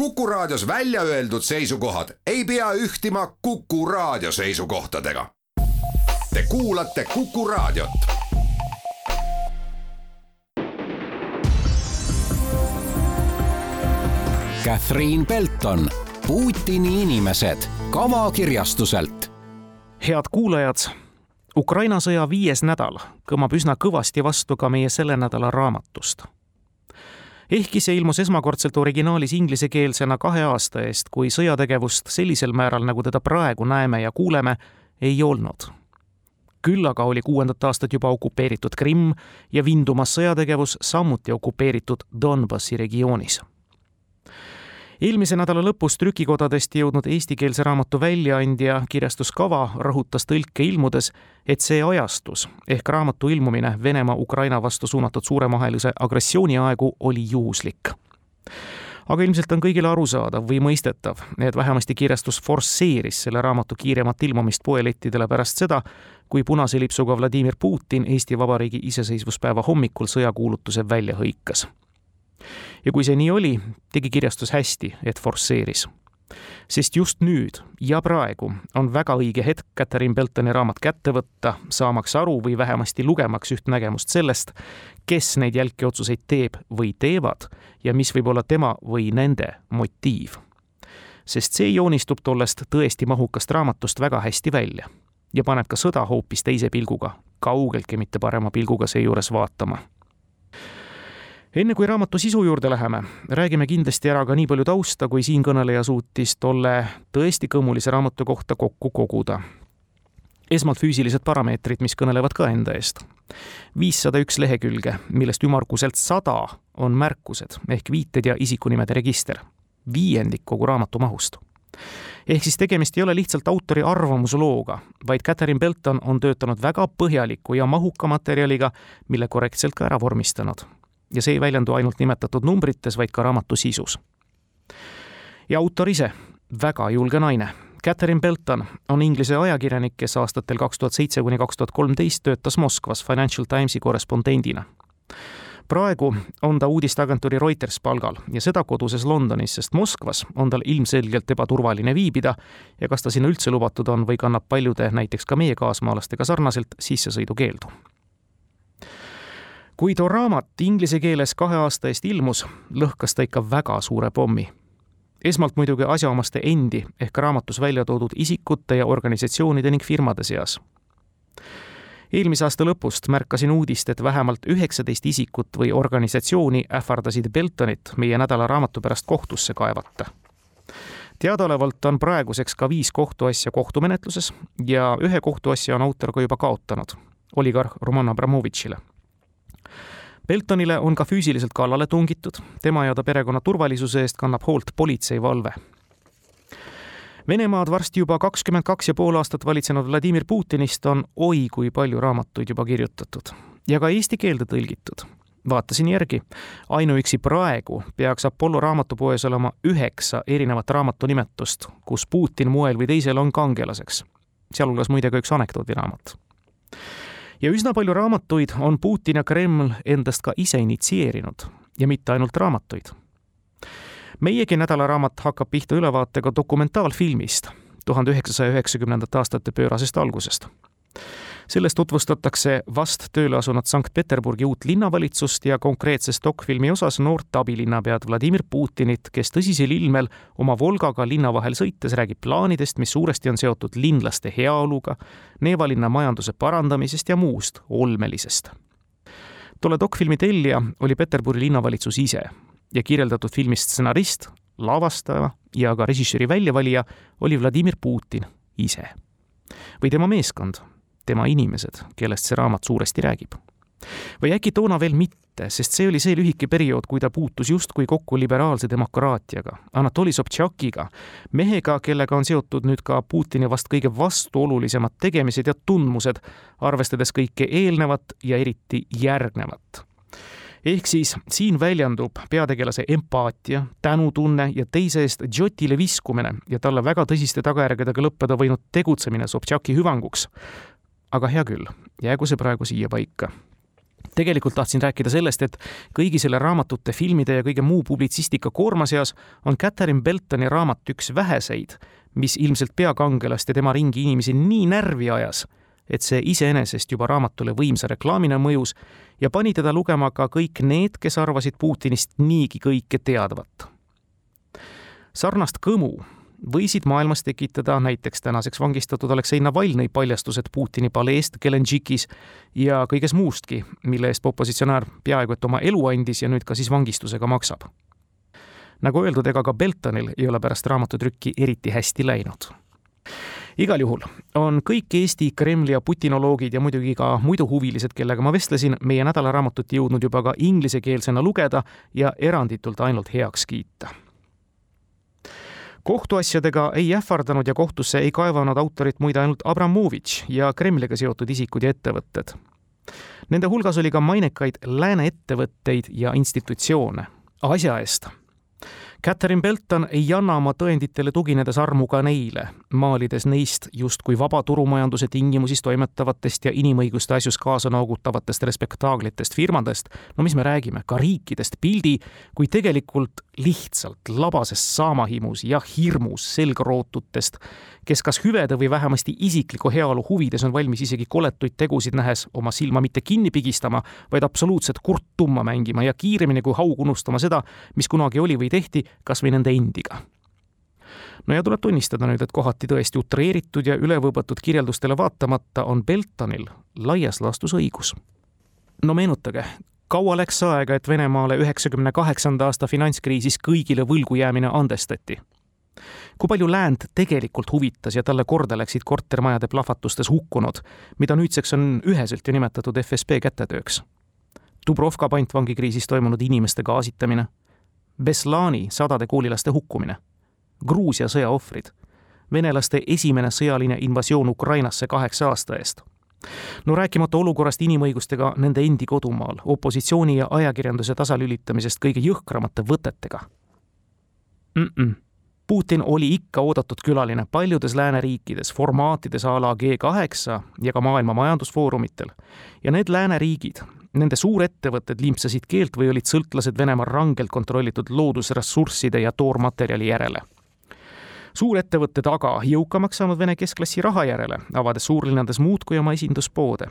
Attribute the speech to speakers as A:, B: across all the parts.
A: Kuku Raadios välja öeldud seisukohad ei pea ühtima Kuku Raadio seisukohtadega. Te kuulate Kuku Raadiot.
B: Catherine Belton, Putini inimesed kavakirjastuselt.
C: head kuulajad, Ukraina sõja viies nädal kõmab üsna kõvasti vastu ka meie selle nädala raamatust ehkki see ilmus esmakordselt originaalis inglisekeelsena kahe aasta eest, kui sõjategevust sellisel määral, nagu teda praegu näeme ja kuuleme, ei olnud. küll aga oli kuuendat aastat juba okupeeritud Krimm ja vindumas sõjategevus samuti okupeeritud Donbassi regioonis eelmise nädala lõpus trükikodadest jõudnud eestikeelse raamatu väljaandja kirjastus Kava rõhutas tõlke ilmudes, et see ajastus ehk raamatu ilmumine Venemaa Ukraina vastu suunatud suuremahelise agressiooni aegu oli juhuslik. Aga ilmselt on kõigile arusaadav või mõistetav, et vähemasti kirjastus forsseeris selle raamatu kiiremat ilmumist poelettidele pärast seda, kui punase lipsuga Vladimir Putin Eesti Vabariigi iseseisvuspäeva hommikul sõjakuulutuse välja hõikas ja kui see nii oli, tegi kirjastus hästi, et forsseeris. sest just nüüd ja praegu on väga õige hetk Catherine Beltoni raamat kätte võtta, saamaks aru või vähemasti lugemaks üht nägemust sellest, kes neid jälki otsuseid teeb või teevad ja mis võib olla tema või nende motiiv. sest see joonistub tollest tõesti mahukast raamatust väga hästi välja ja paneb ka sõda hoopis teise pilguga, kaugeltki mitte parema pilguga seejuures vaatama enne kui raamatu sisu juurde läheme, räägime kindlasti ära ka nii palju tausta, kui siinkõneleja suutis tolle tõesti kõmulise raamatu kohta kokku koguda. esmalt füüsilised parameetrid, mis kõnelevad ka enda eest. viissada üks lehekülge, millest ümmarguselt sada on märkused ehk viited ja isikunimede register. viiendik kogu raamatu mahust ehk siis tegemist ei ole lihtsalt autori arvamuslooga, vaid Catherine Belton on töötanud väga põhjaliku ja mahuka materjaliga, mille korrektselt ka ära vormistanud ja see ei väljendu ainult nimetatud numbrites, vaid ka raamatu sisus. ja autor ise, väga julge naine. Catherine Belton on Inglise ajakirjanik, kes aastatel kaks tuhat seitse kuni kaks tuhat kolmteist töötas Moskvas Financial Timesi korrespondendina praegu on ta uudisteagentuuri Reuters palgal ja seda koduses Londonis, sest Moskvas on tal ilmselgelt ebaturvaline viibida ja kas ta sinna üldse lubatud on või kannab paljude, näiteks ka meie kaasmaalastega sarnaselt, sissesõidukeeldu kui too raamat inglise keeles kahe aasta eest ilmus, lõhkas ta ikka väga suure pommi. esmalt muidugi asjaomaste endi ehk raamatus välja toodud isikute ja organisatsioonide ning firmade seas. eelmise aasta lõpust märkasin uudist, et vähemalt üheksateist isikut või organisatsiooni ähvardasid Beltonit meie nädala raamatu pärast kohtusse kaevata teadaolevalt on praeguseks ka viis kohtuasja kohtumenetluses ja ühe kohtuasja on autor ka juba kaotanud, oligarh Roman Abramovitšile Beltonile on ka füüsiliselt kallale tungitud, tema ja ta perekonna turvalisuse eest kannab hoolt politseivalve. Venemaad varsti juba kakskümmend kaks ja pool aastat valitsenud Vladimir Putinist on oi kui palju raamatuid juba kirjutatud ja ka eesti keelde tõlgitud. vaatasin järgi, ainuüksi praegu peaks Apollo raamatupoes olema üheksa erinevat raamatunimetust, kus Putin moel või teisel on kangelaseks. sealhulgas muide ka üks anekdoodiraamat ja üsna palju raamatuid on Putin ja Kreml endast ka ise initsieerinud ja mitte ainult raamatuid. meiegi nädalaraamat hakkab pihta ülevaatega dokumentaalfilmist tuhande üheksasaja üheksakümnendate aastate pöörasest algusest selles tutvustatakse vast tööle asunud Sankt-Peterburgi uut linnavalitsust ja konkreetses dokfilmi osas noort abilinnapead Vladimir Putinit, kes tõsisel ilmel oma Volgaga linna vahel sõites räägib plaanidest, mis suuresti on seotud linlaste heaoluga, Neeva linna majanduse parandamisest ja muust olmelisest. tolle dokfilmi tellija oli Peterburi linnavalitsus ise ja kirjeldatud filmi stsenarist, lavastaja ja ka režissööri väljavalija oli Vladimir Putin ise või tema meeskond tema inimesed, kellest see raamat suuresti räägib. või äkki toona veel mitte, sest see oli see lühike periood, kui ta puutus justkui kokku liberaalse demokraatiaga, Anatoli Sobtšakiga, mehega, kellega on seotud nüüd ka Putini vast kõige vastuolulisemad tegemised ja tundmused, arvestades kõike eelnevat ja eriti järgnevat ehk siis siin väljendub peategelase empaatia, tänutunne ja teise eest Jotile viskumine ja talle väga tõsiste tagajärgedega lõppeda võinud tegutsemine Sobtšaki hüvanguks aga hea küll, jäägu see praegu siia paika. tegelikult tahtsin rääkida sellest, et kõigi selle raamatute, filmide ja kõige muu publitsistika koorma seas on Catherine Beltoni raamat üks väheseid, mis ilmselt peakangelast ja tema ringi inimesi nii närvi ajas, et see iseenesest juba raamatule võimsa reklaamina mõjus ja pani teda lugema ka kõik need, kes arvasid Putinist niigi kõike teadvat. sarnast kõmu võisid maailmas tekitada näiteks tänaseks vangistatud Aleksei Navalnõi paljastused Putini paleest Gelendzhikis ja kõiges muustki, mille eest opositsionäär peaaegu et oma elu andis ja nüüd ka siis vangistusega maksab. nagu öeldud, ega ka Beltonil ei ole pärast raamatutrükki eriti hästi läinud igal juhul on kõik Eesti Kremli ja putinoloogid ja muidugi ka muidu huvilised, kellega ma vestlesin, meie nädalaraamatut jõudnud juba ka inglisekeelsena lugeda ja eranditult ainult heaks kiita kohtuasjadega ei ähvardanud ja kohtusse ei kaevanud autorit muide ainult Abramovitš ja Kremliga seotud isikud ja ettevõtted. Nende hulgas oli ka mainekaid lääne ettevõtteid ja institutsioone asja eest Catherine Belton ei anna oma tõenditele tuginedes armu ka neile, maalides neist justkui vaba turumajanduse tingimusis toimetavatest ja inimõiguste asjus kaasa noogutavatest respektaaglitest firmadest, no mis me räägime, ka riikidest pildi, kui tegelikult lihtsalt labases saamahimus ja hirmus selgrootutest, kes kas hüvede või vähemasti isikliku heaolu huvides on valmis isegi koletuid tegusid nähes oma silma mitte kinni pigistama, vaid absoluutselt kurttumma mängima ja kiiremini kui haug unustama seda, mis kunagi oli või tehti, kas või nende endiga no ja tuleb tunnistada nüüd, et kohati tõesti utreeritud ja ülevõõbatud kirjeldustele vaatamata on Beltonil laias laastus õigus. no meenutage, kaua läks aega, et Venemaale üheksakümne kaheksanda aasta finantskriisis kõigile võlgu jäämine andestati? kui palju läänd tegelikult huvitas ja talle korda läksid kortermajade plahvatustes hukkunud, mida nüüdseks on üheselt ju nimetatud FSB kätetööks? Dubrovka pantvangikriisis toimunud inimeste gaasitamine Beslani sadade koolilaste hukkumine, Gruusia sõja ohvrid, venelaste esimene sõjaline invasioon Ukrainasse kaheksa aasta eest. no rääkimata olukorrast inimõigustega nende endi kodumaal, opositsiooni ja ajakirjanduse tasalülitamisest kõige jõhkramate võtetega mm. -mm. Putin oli ikka oodatud külaline paljudes lääneriikides, formaatides a la G8 ja ka Maailma Majandusfoorumitel. ja need lääneriigid, nende suurettevõtted limpsasid keelt või olid sõltlased Venemaa rangelt kontrollitud loodusressursside ja toormaterjali järele. suurettevõtted aga jõukamaks saanud Vene keskklassi raha järele, avades suurlinnades muudkui oma esinduspoode.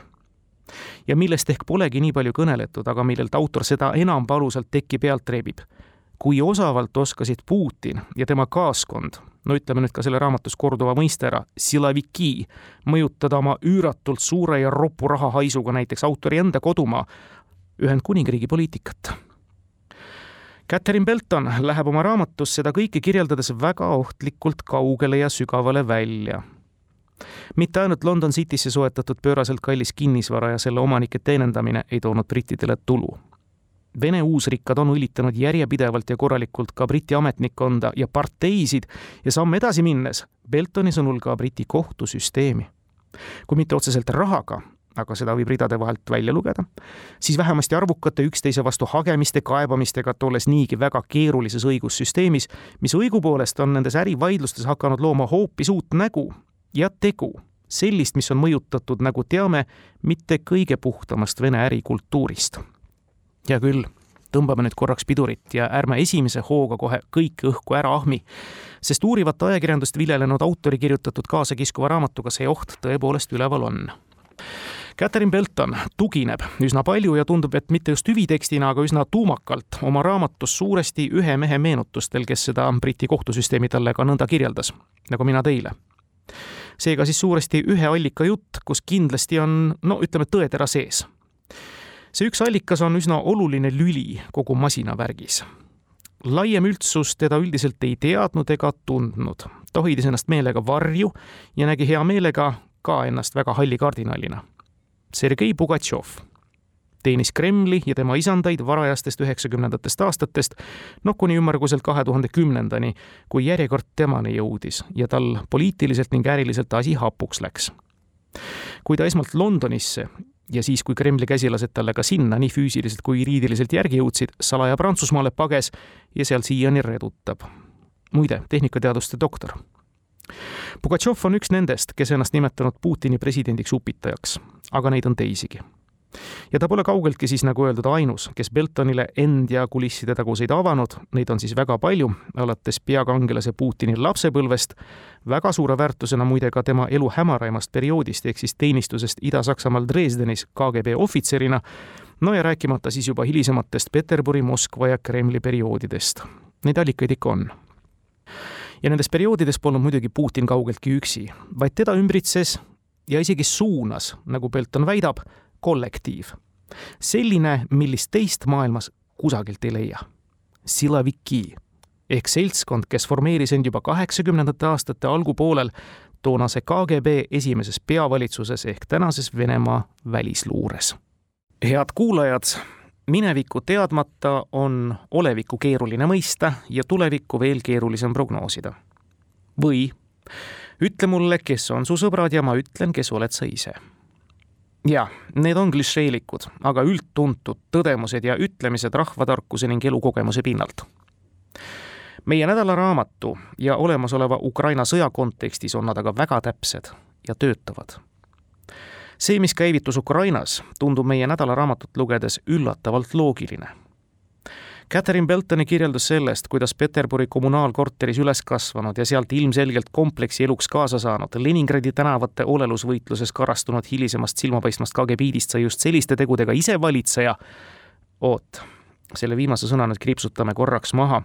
C: ja millest ehk polegi nii palju kõneletud, aga millelt autor seda enam valusalt teki pealt reebib. Kui osavalt oskasid Putin ja tema kaaskond no ütleme nüüd ka selle raamatus korduva mõiste ära, silaviki, mõjutada oma üüratult suure ja ropu rahahaisuga näiteks autori enda kodumaa, Ühendkuningriigi poliitikat. Catherine Belton läheb oma raamatus seda kõike kirjeldades väga ohtlikult kaugele ja sügavale välja mitte ainult London Citysse soetatud pööraselt kallis kinnisvara ja selle omanike teenindamine ei toonud brittidele tulu Vene uusrikkad on õlitanud järjepidevalt ja korralikult ka Briti ametnikkonda ja parteisid ja samm edasi minnes Beltoni sõnul ka Briti kohtusüsteemi. kui mitte otseselt rahaga, aga seda võib ridade vahelt välja lugeda, siis vähemasti arvukate üksteise vastu hagemiste, kaebamistega tolles niigi väga keerulises õigussüsteemis, mis õigupoolest on nendes ärivaidlustes hakanud looma hoopis uut nägu ja tegu, sellist, mis on mõjutatud, nagu teame, mitte kõige puhtamast Vene ärikultuurist hea küll, tõmbame nüüd korraks pidurit ja ärme esimese hooga kohe kõike õhku ära ahmi, sest uurivat ajakirjandust viljelenud autori kirjutatud kaasakiskuva raamatuga see oht tõepoolest üleval on. Catherine Belton tugineb üsna palju ja tundub, et mitte just hüvitekstina, aga üsna tuumakalt oma raamatus suuresti ühe mehe meenutustel, kes seda Briti kohtusüsteemi talle ka nõnda kirjeldas, nagu mina teile seega siis suuresti ühe allika jutt, kus kindlasti on, no ütleme, tõetera sees see üks allikas on üsna oluline lüli kogu masinavärgis. laiem üldsus teda üldiselt ei teadnud ega tundnud, ta hoidis ennast meelega varju ja nägi hea meelega ka ennast väga halli kardinalina. Sergei Pugatšov teenis Kremli ja tema isandaid varajastest üheksakümnendatest aastatest, noh kuni ümmarguselt kahe tuhande kümnendani, kui järjekord temani jõudis ja tal poliitiliselt ning äriliselt asi hapuks läks. kui ta esmalt Londonisse ja siis, kui Kremli käsilased talle ka sinna nii füüsiliselt kui juriidiliselt järgi jõudsid, salaja Prantsusmaale pages ja seal siiani redutab. muide, tehnikateaduste doktor. Pugatšov on üks nendest, kes ennast nimetanud Putini presidendiks upitajaks, aga neid on teisigi. Ja ta pole kaugeltki siis, nagu öeldud, ainus, kes Beltonile end ja kulisside taguseid avanud, neid on siis väga palju, alates peakangelase Putini lapsepõlvest, väga suure väärtusena muide ka tema elu hämaraimast perioodist, ehk siis teenistusest Ida-Saksamaal Dresdenis KGB ohvitserina, no ja rääkimata siis juba hilisematest Peterburi, Moskva ja Kremli perioodidest. Neid allikaid ikka on. Ja nendes perioodides polnud muidugi Putin kaugeltki üksi, vaid teda ümbritses ja isegi suunas, nagu Belton väidab, kollektiiv. selline, millist teist maailmas kusagilt ei leia. Silaviki ehk seltskond, kes formeeris end juba kaheksakümnendate aastate algupoolel toonase KGB esimeses peavalitsuses ehk tänases Venemaa välisluures. head kuulajad, minevikku teadmata on olevikku keeruline mõista ja tulevikku veel keerulisem prognoosida. või ütle mulle, kes on su sõbrad ja ma ütlen, kes oled sa ise jah, need on klišeelikud, aga üldtuntud tõdemused ja ütlemised rahvatarkuse ning elukogemuse pinnalt. meie nädalaraamatu ja olemasoleva Ukraina sõja kontekstis on nad aga väga täpsed ja töötavad. see, mis käivitus Ukrainas, tundub meie nädalaraamatut lugedes üllatavalt loogiline Catherine Beltoni kirjeldus sellest, kuidas Peterburi kommunaalkorteris üles kasvanud ja sealt ilmselgelt kompleksi eluks kaasa saanud, Leningradi tänavate olelusvõitluses karastunud hilisemast silmapaistvast KGB-dist sai just selliste tegudega ise valitseja. oot, selle viimase sõna nüüd kriipsutame korraks maha.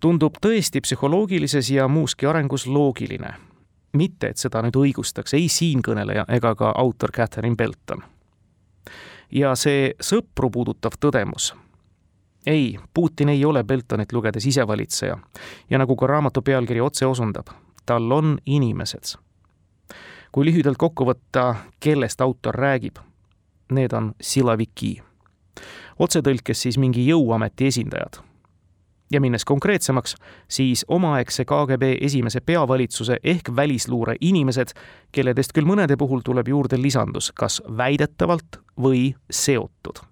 C: tundub tõesti psühholoogilises ja muuski arengus loogiline. mitte, et seda nüüd õigustaks ei siinkõneleja ega ka autor Catherine Belton. ja see sõpru puudutav tõdemus ei, Putin ei ole Beltonit lugedes isevalitseja ja nagu ka raamatu pealkiri otse osundab, tal on inimesed. kui lühidalt kokku võtta, kellest autor räägib, need on silaviki. otsetõlkes siis mingi jõuameti esindajad. ja minnes konkreetsemaks, siis omaaegse KGB esimese peavalitsuse ehk välisluure inimesed, kelledest küll mõnede puhul tuleb juurde lisandus kas väidetavalt või seotud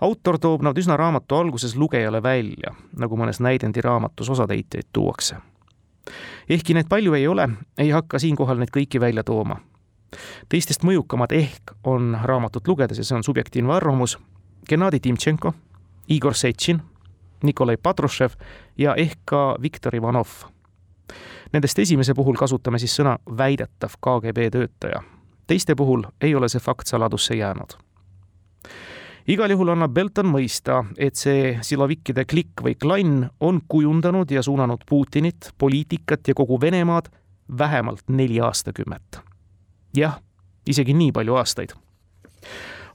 C: autor toob nad üsna raamatu alguses lugejale välja, nagu mõnes näidendi raamatus osatäitjaid tuuakse. ehkki neid palju ei ole, ei hakka siinkohal neid kõiki välja tooma. teistest mõjukamad ehk on raamatut lugedes, ja see on subjektiivne arvamus, Gennadi Timtšenko, Igor Setšin, Nikolai Patrušev ja ehk ka Viktor Ivanov. Nendest esimese puhul kasutame siis sõna väidetav KGB töötaja. teiste puhul ei ole see fakt saladusse jäänud igal juhul annab Belton mõista, et see silovikkide klikk või klann on kujundanud ja suunanud Putinit, poliitikat ja kogu Venemaad vähemalt neli aastakümmet. jah, isegi nii palju aastaid.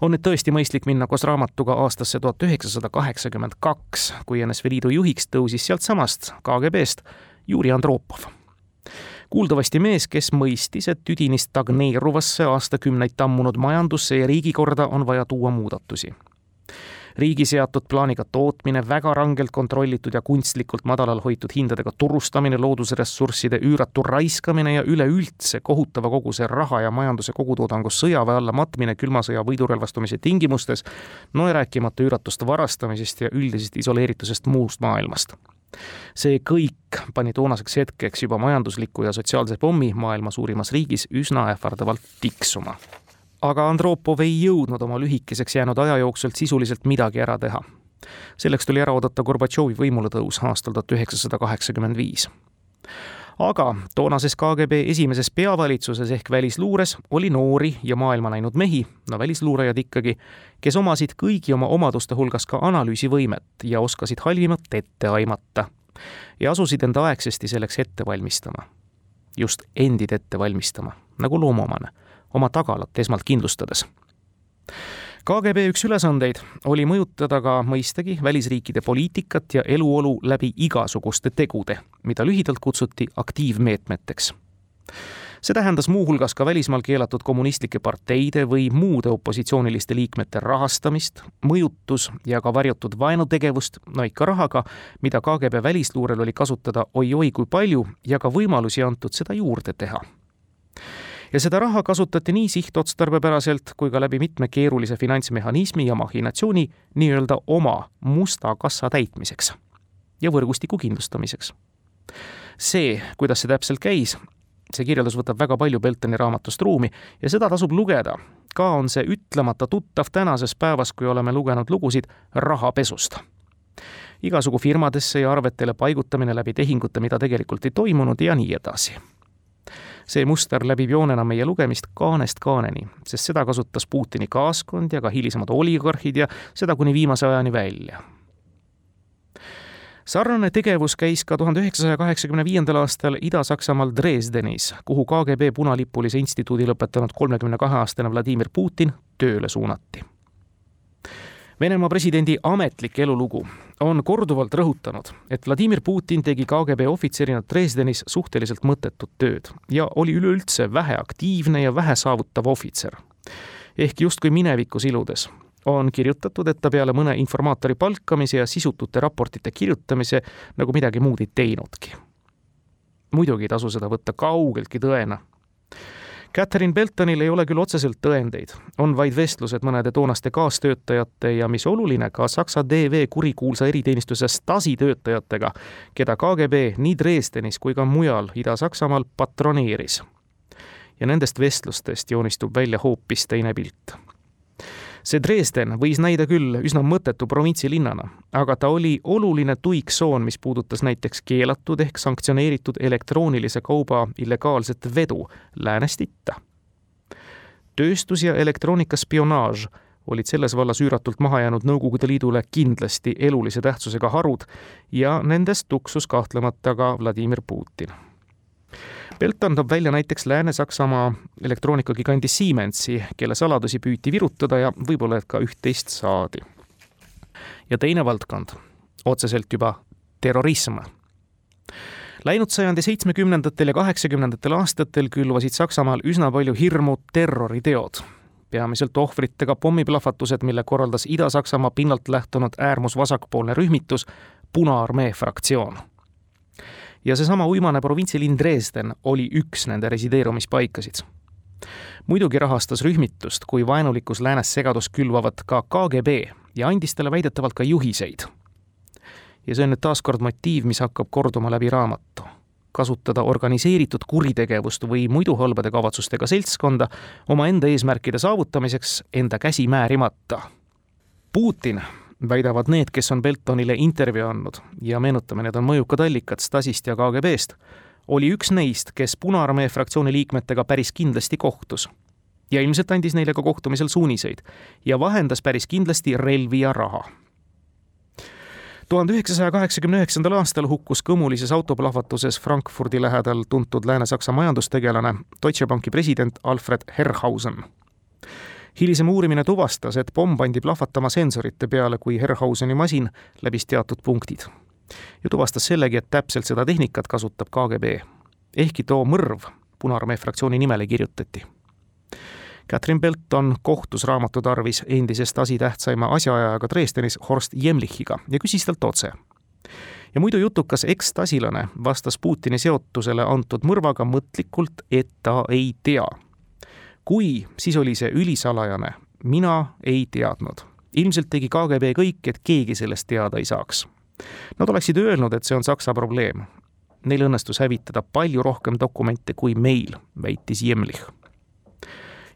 C: on nüüd tõesti mõistlik minna koos raamatuga aastasse tuhat üheksasada kaheksakümmend kaks, kui NSV Liidu juhiks tõusis sealtsamast KGB-st Juri Andropov kuuldavasti mees, kes mõistis, et tüdini stagneeruvasse aastakümneid tammunud majandusse ja riigikorda on vaja tuua muudatusi. riigi seatud plaaniga tootmine, väga rangelt kontrollitud ja kunstlikult madalal hoitud hindadega turustamine, loodusressursside üüratu raiskamine ja üleüldse kohutava koguse raha ja majanduse kogutoodangu sõjaväe alla matmine külma sõja võidurelvastumise tingimustes, no ja rääkimata üüratust varastamisest ja üldisest isoleeritusest muust maailmast see kõik pani toonaseks hetkeks juba majandusliku ja sotsiaalse pommi maailma suurimas riigis üsna ähvardavalt tiksuma. aga Andropov ei jõudnud oma lühikeseks jäänud aja jooksul sisuliselt midagi ära teha. selleks tuli ära oodata Gorbatšovi võimuletõus aastal tuhat üheksasada kaheksakümmend viis aga toonases KGB esimeses peavalitsuses ehk välisluures oli noori ja maailma näinud mehi, no välisluurajad ikkagi, kes omasid kõigi oma omaduste hulgas ka analüüsivõimet ja oskasid halvimat ette aimata. ja asusid end aegsasti selleks ette valmistama. just endid ette valmistama, nagu loomaomane, oma tagalat esmalt kindlustades KGB üks ülesandeid oli mõjutada ka mõistagi välisriikide poliitikat ja eluolu läbi igasuguste tegude, mida lühidalt kutsuti aktiivmeetmeteks. see tähendas muuhulgas ka välismaal keelatud kommunistlike parteide või muude opositsiooniliste liikmete rahastamist, mõjutus ja ka varjatud vaenutegevust, no ikka rahaga, mida KGB välisluurel oli kasutada oi-oi kui palju ja ka võimalusi antud seda juurde teha ja seda raha kasutati nii sihtotstarbepäraselt kui ka läbi mitme keerulise finantsmehhanismi ja mahhinatsiooni nii-öelda oma musta kassa täitmiseks ja võrgustiku kindlustamiseks. see, kuidas see täpselt käis, see kirjeldus võtab väga palju Beltoni raamatust ruumi ja seda tasub lugeda. ka on see ütlemata tuttav tänases päevas, kui oleme lugenud lugusid rahapesust igasugu firmadesse ja arvetele paigutamine läbi tehingute, mida tegelikult ei toimunud ja nii edasi. See muster läbib joonena meie lugemist kaanest kaaneni, sest seda kasutas Putini kaaskond ja ka hilisemad oligarhid ja seda kuni viimase ajani välja sarnane tegevus käis ka tuhande üheksasaja kaheksakümne viiendal aastal Ida-Saksamaal Dresdenis, kuhu KGB punalipulise instituudi lõpetanud kolmekümne kahe aastane Vladimir Putin tööle suunati. Venemaa presidendi ametlik elulugu on korduvalt rõhutanud, et Vladimir Putin tegi KGB ohvitserina Dresdenis suhteliselt mõttetut tööd ja oli üleüldse väheaktiivne ja vähesaavutav ohvitser. ehk justkui minevikus iludes on kirjutatud, et ta peale mõne informaatori palkamise ja sisutute raportite kirjutamise nagu midagi muud ei teinudki. muidugi ei tasu seda võtta kaugeltki tõena. Catherine Beltonil ei ole küll otseselt tõendeid, on vaid vestlused mõnede toonaste kaastöötajate ja mis oluline, ka Saksa DV kurikuulsa eriteenistuse Stasi töötajatega, keda KGB nii Dresdenis kui ka mujal Ida-Saksamaal patroneeris. ja nendest vestlustest joonistub välja hoopis teine pilt see Dresden võis näida küll üsna mõttetu provintsilinnana, aga ta oli oluline tuiksoon, mis puudutas näiteks keelatud ehk sanktsioneeritud elektroonilise kauba illegaalset vedu läänest itta. tööstus ja elektroonikaspionaaž olid selles vallas üüratult maha jäänud Nõukogude Liidule kindlasti elulise tähtsusega harud ja nendest tuksus kahtlemata ka Vladimir Putin Belton toob välja näiteks Lääne-Saksamaa elektroonikagiganti Siemensi, kelle saladusi püüti virutada ja võib-olla et ka üht-teist saadi. ja teine valdkond, otseselt juba terrorism. Läinud sajandi seitsmekümnendatel ja kaheksakümnendatel aastatel külvasid Saksamaal üsna palju hirmu terroriteod, peamiselt ohvritega pommiplahvatused, mille korraldas Ida-Saksamaa pinnalt lähtunud äärmusvasakpoolne rühmitus Punaarmee fraktsioon ja seesama uimane provintsilinn Dresden oli üks nende resideerumispaikasid. muidugi rahastas rühmitust kui vaenulikus läänes segadust külvavat ka KGB ja andis talle väidetavalt ka juhiseid. ja see on nüüd taaskord motiiv, mis hakkab korduma läbi raamatu kasutada organiseeritud kuritegevust või muidu halbade kavatsustega seltskonda omaenda eesmärkide saavutamiseks enda käsi määrimata. Putin väidavad need, kes on Beltonile intervjuu andnud. Ja meenutame, need on mõjukad allikad Stasist ja KGB-st, oli üks neist, kes Punaarmee fraktsiooni liikmetega päris kindlasti kohtus. ja ilmselt andis neile ka kohtumisel suuniseid. Ja vahendas päris kindlasti relvi ja raha. Tuhande üheksasaja kaheksakümne üheksandal aastal hukkus kõmulises autoplahvatuses Frankfurdi lähedal tuntud Lääne-Saksa majandustegelane, Deutsche Banki president Alfred Herrhausen hilisem uurimine tuvastas, et pomm pandi plahvatama sensorite peale, kui Herhauseni masin läbis teatud punktid. ja tuvastas sellegi, et täpselt seda tehnikat kasutab KGB. ehkki too mõrv Punaarmee fraktsiooni nimele kirjutati. Catherine Belton kohtus raamatu tarvis endise Stasi tähtsaima asjaajajaga Dresdenis Horst Jemlichiga ja küsis talt otse ja muidu jutukas ekstasilane vastas Putini seotusele antud mõrvaga mõtlikult, et ta ei tea kui, siis oli see ülisalajane, mina ei teadnud. ilmselt tegi KGB kõik, et keegi sellest teada ei saaks. Nad oleksid öelnud, et see on Saksa probleem. Neil õnnestus hävitada palju rohkem dokumente kui meil, väitis Jemlich.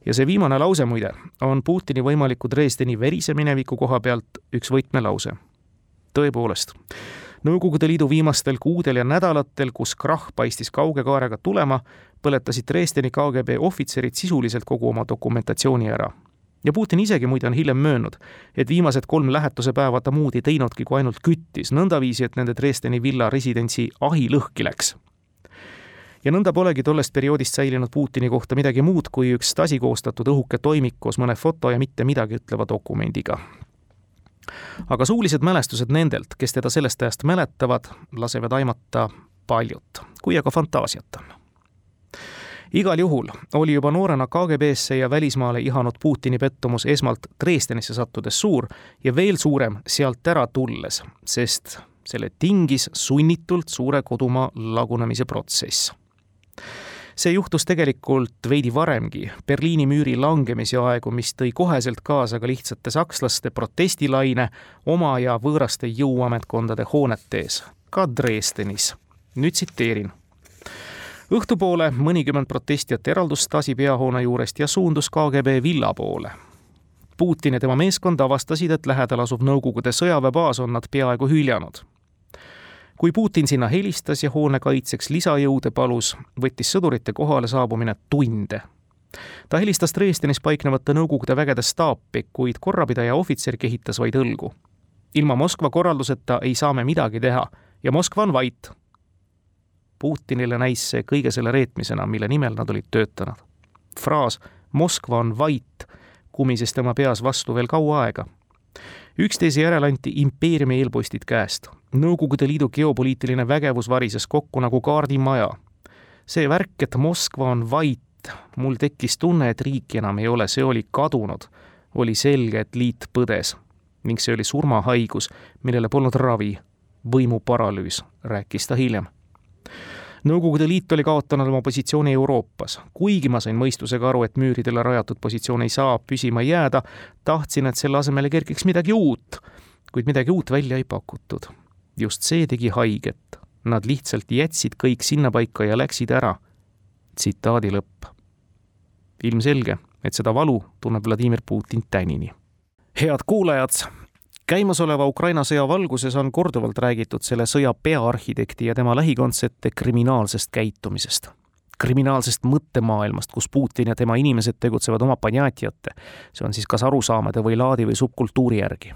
C: ja see viimane lause muide on Putini võimaliku Dresdeni verise mineviku koha pealt üks võtmelause. tõepoolest Nõukogude Liidu viimastel kuudel ja nädalatel, kus krahh paistis kauge kaarega tulema, põletasid Dresdeni KGB ohvitserid sisuliselt kogu oma dokumentatsiooni ära. ja Putin isegi muide on hiljem möönnud, et viimased kolm lähetuse päeva ta muud ei teinudki, kui ainult küttis, nõndaviisi, et nende Dresdeni villa residentsi ahi lõhki läks ja nõnda polegi tollest perioodist säilinud Putini kohta midagi muud kui üks Stasi koostatud õhuke toimik koos mõne foto ja mitte midagi ütleva dokumendiga aga suulised mälestused nendelt, kes teda sellest ajast mäletavad, lasevad aimata paljut, kui aga fantaasiat on. Igal juhul oli juba noorena KGB-sse ja välismaale ihanud Putini pettumus esmalt Dresdenisse sattudes suur ja veel suurem sealt ära tulles, sest selle tingis sunnitult suure kodumaa lagunemise protsess see juhtus tegelikult veidi varemgi, Berliini müüri langemise aegu, mis tõi koheselt kaasa ka lihtsate sakslaste protestilaine oma ja võõraste jõuametkondade hoonete ees, ka Dresdenis. nüüd tsiteerin õhtupoole mõnikümmend protestijat eraldus Stasi peahoone juurest ja suundus KGB villa poole. Putin ja tema meeskond avastasid, et lähedal asuv Nõukogude sõjaväebaas on nad peaaegu hüljanud. kui Putin sinna helistas ja hoone kaitseks lisajõude palus, võttis sõdurite kohale saabumine tunde ta helistas Dresdenis paiknevate Nõukogude vägede staapi, kuid korrapidaja ohvitser kehitas vaid õlgu. ilma Moskva korralduseta ei saa me midagi teha ja Moskva on vait. Putinile näis see kõige selle reetmisena, mille nimel nad olid töötanud. fraas Moskva on vait kumises tema peas vastu veel kaua aega. üksteise järel anti impeeriumi eelpostid käest. Nõukogude Liidu geopoliitiline vägevus varises kokku nagu kaardimaja. see värk, et Moskva on vait, mul tekkis tunne, et riiki enam ei ole, see oli kadunud. oli selge, et liit põdes ning see oli surmahaigus, millele polnud ravi, võimuparalüüs, rääkis ta hiljem Nõukogude Liit oli kaotanud oma positsiooni Euroopas. kuigi ma sain mõistusega aru, et müüridele rajatud positsioon ei saa püsima jääda, tahtsin, et selle asemele kerkiks midagi uut, kuid midagi uut välja ei pakutud. just see tegi haiget. Nad lihtsalt jätsid kõik sinnapaika ja läksid ära. tsitaadi lõpp. ilmselge, et seda valu tunneb Vladimir Putin tänini. head kuulajad, käimasoleva Ukraina sõja valguses on korduvalt räägitud selle sõja peaarhitekti ja tema lähikondsete kriminaalsest käitumisest. kriminaalsest mõttemaailmast, kus Putin ja tema inimesed tegutsevad oma panjatjate, see on siis kas arusaamade või laadi või subkultuuri järgi.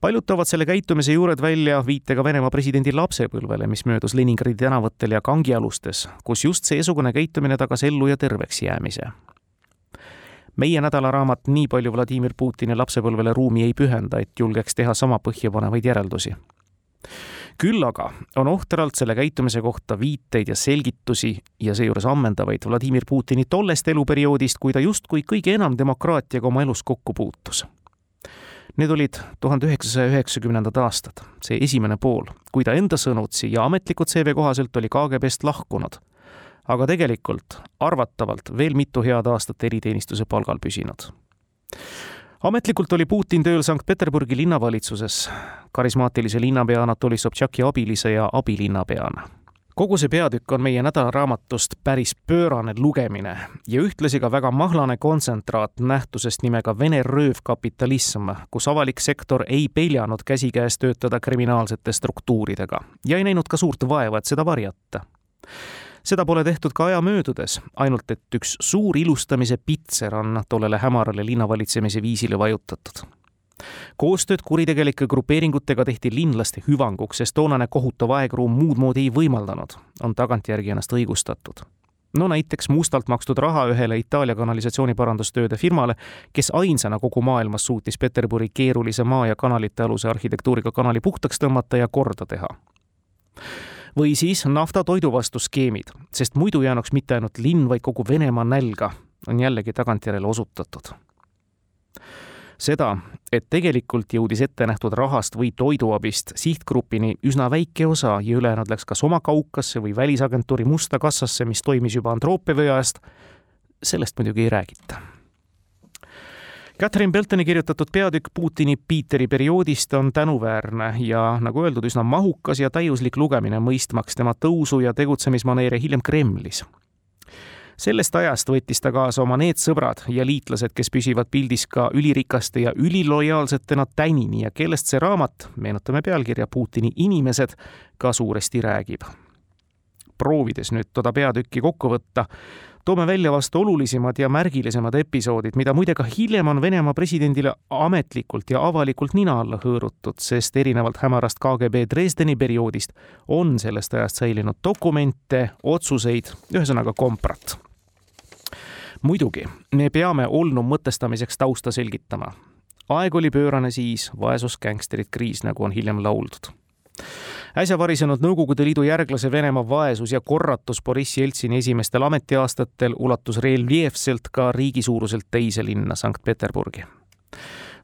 C: paljud toovad selle käitumise juured välja viitega Venemaa presidendi lapsepõlvele, mis möödus Leningradi tänavatel ja kangialustes, kus just seesugune käitumine tagas ellu ja terveks jäämise meie nädalaraamat nii palju Vladimir Putini lapsepõlvele ruumi ei pühenda, et julgeks teha sama põhjapanevaid järeldusi. küll aga on ohtralt selle käitumise kohta viiteid ja selgitusi ja seejuures ammendavaid Vladimir Putini tollest eluperioodist, kui ta justkui kõige enam demokraatiaga oma elus kokku puutus. Need olid tuhande üheksasaja üheksakümnendad aastad, see esimene pool, kui ta enda sõnutsi ja ametlikud CV kohaselt oli KGB-st lahkunud aga tegelikult arvatavalt veel mitu head aastat eriteenistuse palgal püsinud. ametlikult oli Putin tööl Sankt-Peterburgi linnavalitsuses. Karismaatilise linnapea Anatoli Sobtšaki abilise ja abilinnapeana. Kogu see peatükk on meie nädalaraamatust päris pöörane lugemine ja ühtlasi ka väga mahlane kontsentraat nähtusest nimega Vene röövkapitalism, kus avalik sektor ei peljanud käsikäes töötada kriminaalsete struktuuridega ja ei näinud ka suurt vaeva, et seda varjata seda pole tehtud ka aja möödudes, ainult et üks suur ilustamise pitser on tollele hämarale linnavalitsemise viisile vajutatud. Koostööd kuritegelike grupeeringutega tehti linlaste hüvanguks, sest toonane kohutav aegruum muud moodi ei võimaldanud, on tagantjärgi ennast õigustatud. no näiteks mustalt makstud raha ühele Itaalia kanalisatsiooniparandustööde firmale, kes ainsana kogu maailmas suutis Peterburi keerulise maa ja kanalite aluse arhitektuuriga kanali puhtaks tõmmata ja korda teha või siis nafta toidu vastu skeemid, sest muidu jäänuks mitte ainult linn, vaid kogu Venemaa nälga, on jällegi tagantjärele osutatud. seda, et tegelikult jõudis ettenähtud rahast või toiduabist sihtgrupini üsna väike osa ja ülejäänud läks kas oma kaukasse või välisagentuuri musta kassasse, mis toimis juba Androopia ajast, sellest muidugi ei räägita Catherine Beltoni kirjutatud peatükk Putini Piiteri perioodist on tänuväärne ja nagu öeldud, üsna mahukas ja täiuslik lugemine, mõistmaks tema tõusu ja tegutsemismaneere hiljem Kremlis. sellest ajast võttis ta kaasa oma need sõbrad ja liitlased, kes püsivad pildis ka ülirikaste ja ülilojaalsetena tänini ja kellest see raamat, meenutame pealkirja Putini inimesed, ka suuresti räägib. proovides nüüd toda peatükki kokku võtta, toome välja vast olulisemad ja märgilisemad episoodid, mida muide ka hiljem on Venemaa presidendile ametlikult ja avalikult nina alla hõõrutud, sest erinevalt hämarast KGB Dresdeni perioodist on sellest ajast säilinud dokumente, otsuseid, ühesõnaga komprat. muidugi, me peame olnu mõtestamiseks tausta selgitama. aeg oli pöörane siis, vaesus, gängsterid, kriis, nagu on hiljem lauldud äsja varisenud Nõukogude Liidu järglase Venemaa vaesus ja korratus Boriss Jeltsini esimestel ametiaastatel ulatus reljeefselt ka riigi suuruselt teise linna, Sankt-Peterburgi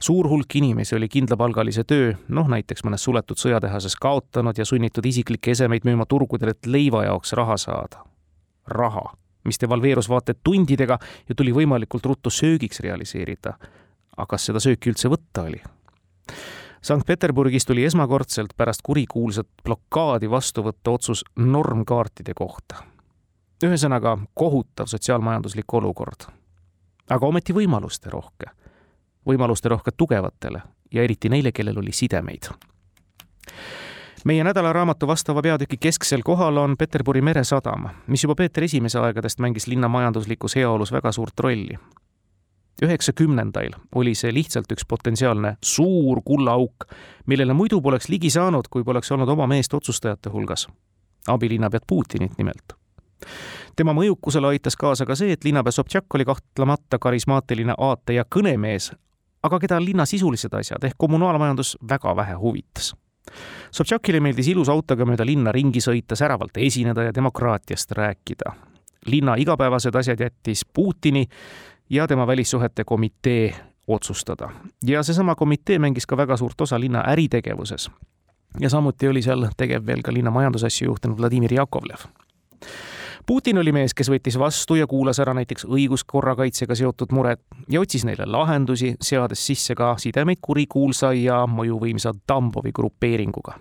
C: suur hulk inimesi oli kindlapalgalise töö, noh näiteks mõnes suletud sõjatehases kaotanud ja sunnitud isiklikke esemeid müüma turgudel, et leiva jaoks raha saada. raha, mis devalveerus vaata et tundidega ja tuli võimalikult ruttu söögiks realiseerida. aga kas seda sööki üldse võtta oli? Sankt-Peterburgis tuli esmakordselt pärast kurikuulsat blokaadi vastu võtta otsus normkaartide kohta. ühesõnaga kohutav sotsiaalmajanduslik olukord. aga ometi võimaluste rohke, võimaluste rohke tugevatele ja eriti neile, kellel oli sidemeid meie nädalaraamatu vastava peatüki kesksel kohal on Peterburi meresadam, mis juba Peeter Esimese aegadest mängis linna majanduslikus heaolus väga suurt rolli. Üheksakümnendail oli see lihtsalt üks potentsiaalne suur kullaauk, millele muidu poleks ligi saanud, kui poleks olnud oma meest otsustajate hulgas. abilinnapead Putinit nimelt tema mõjukusele aitas kaasa ka see, et linnapea Sobtšak oli kahtlemata karismaatiline aate- ja kõnemees, aga keda linna sisulised asjad ehk kommunaalmajandus väga vähe huvitas Sobtšakile meeldis ilus autoga mööda linna ringi sõita, säravalt esineda ja demokraatiast rääkida. linna igapäevased asjad jättis Putini ja tema välissuhete komitee otsustada. ja seesama komitee mängis ka väga suurt osa linna äritegevuses. ja samuti oli seal tegev veel ka linna majandusasju juhtinud Vladimir Jakovlev Putin oli mees, kes võttis vastu ja kuulas ära näiteks õiguskorrakaitsega seotud mured ja otsis neile lahendusi, seades sisse ka sidemeid kurikuulsa ja mõjuvõimsa Tambovi grupeeringuga.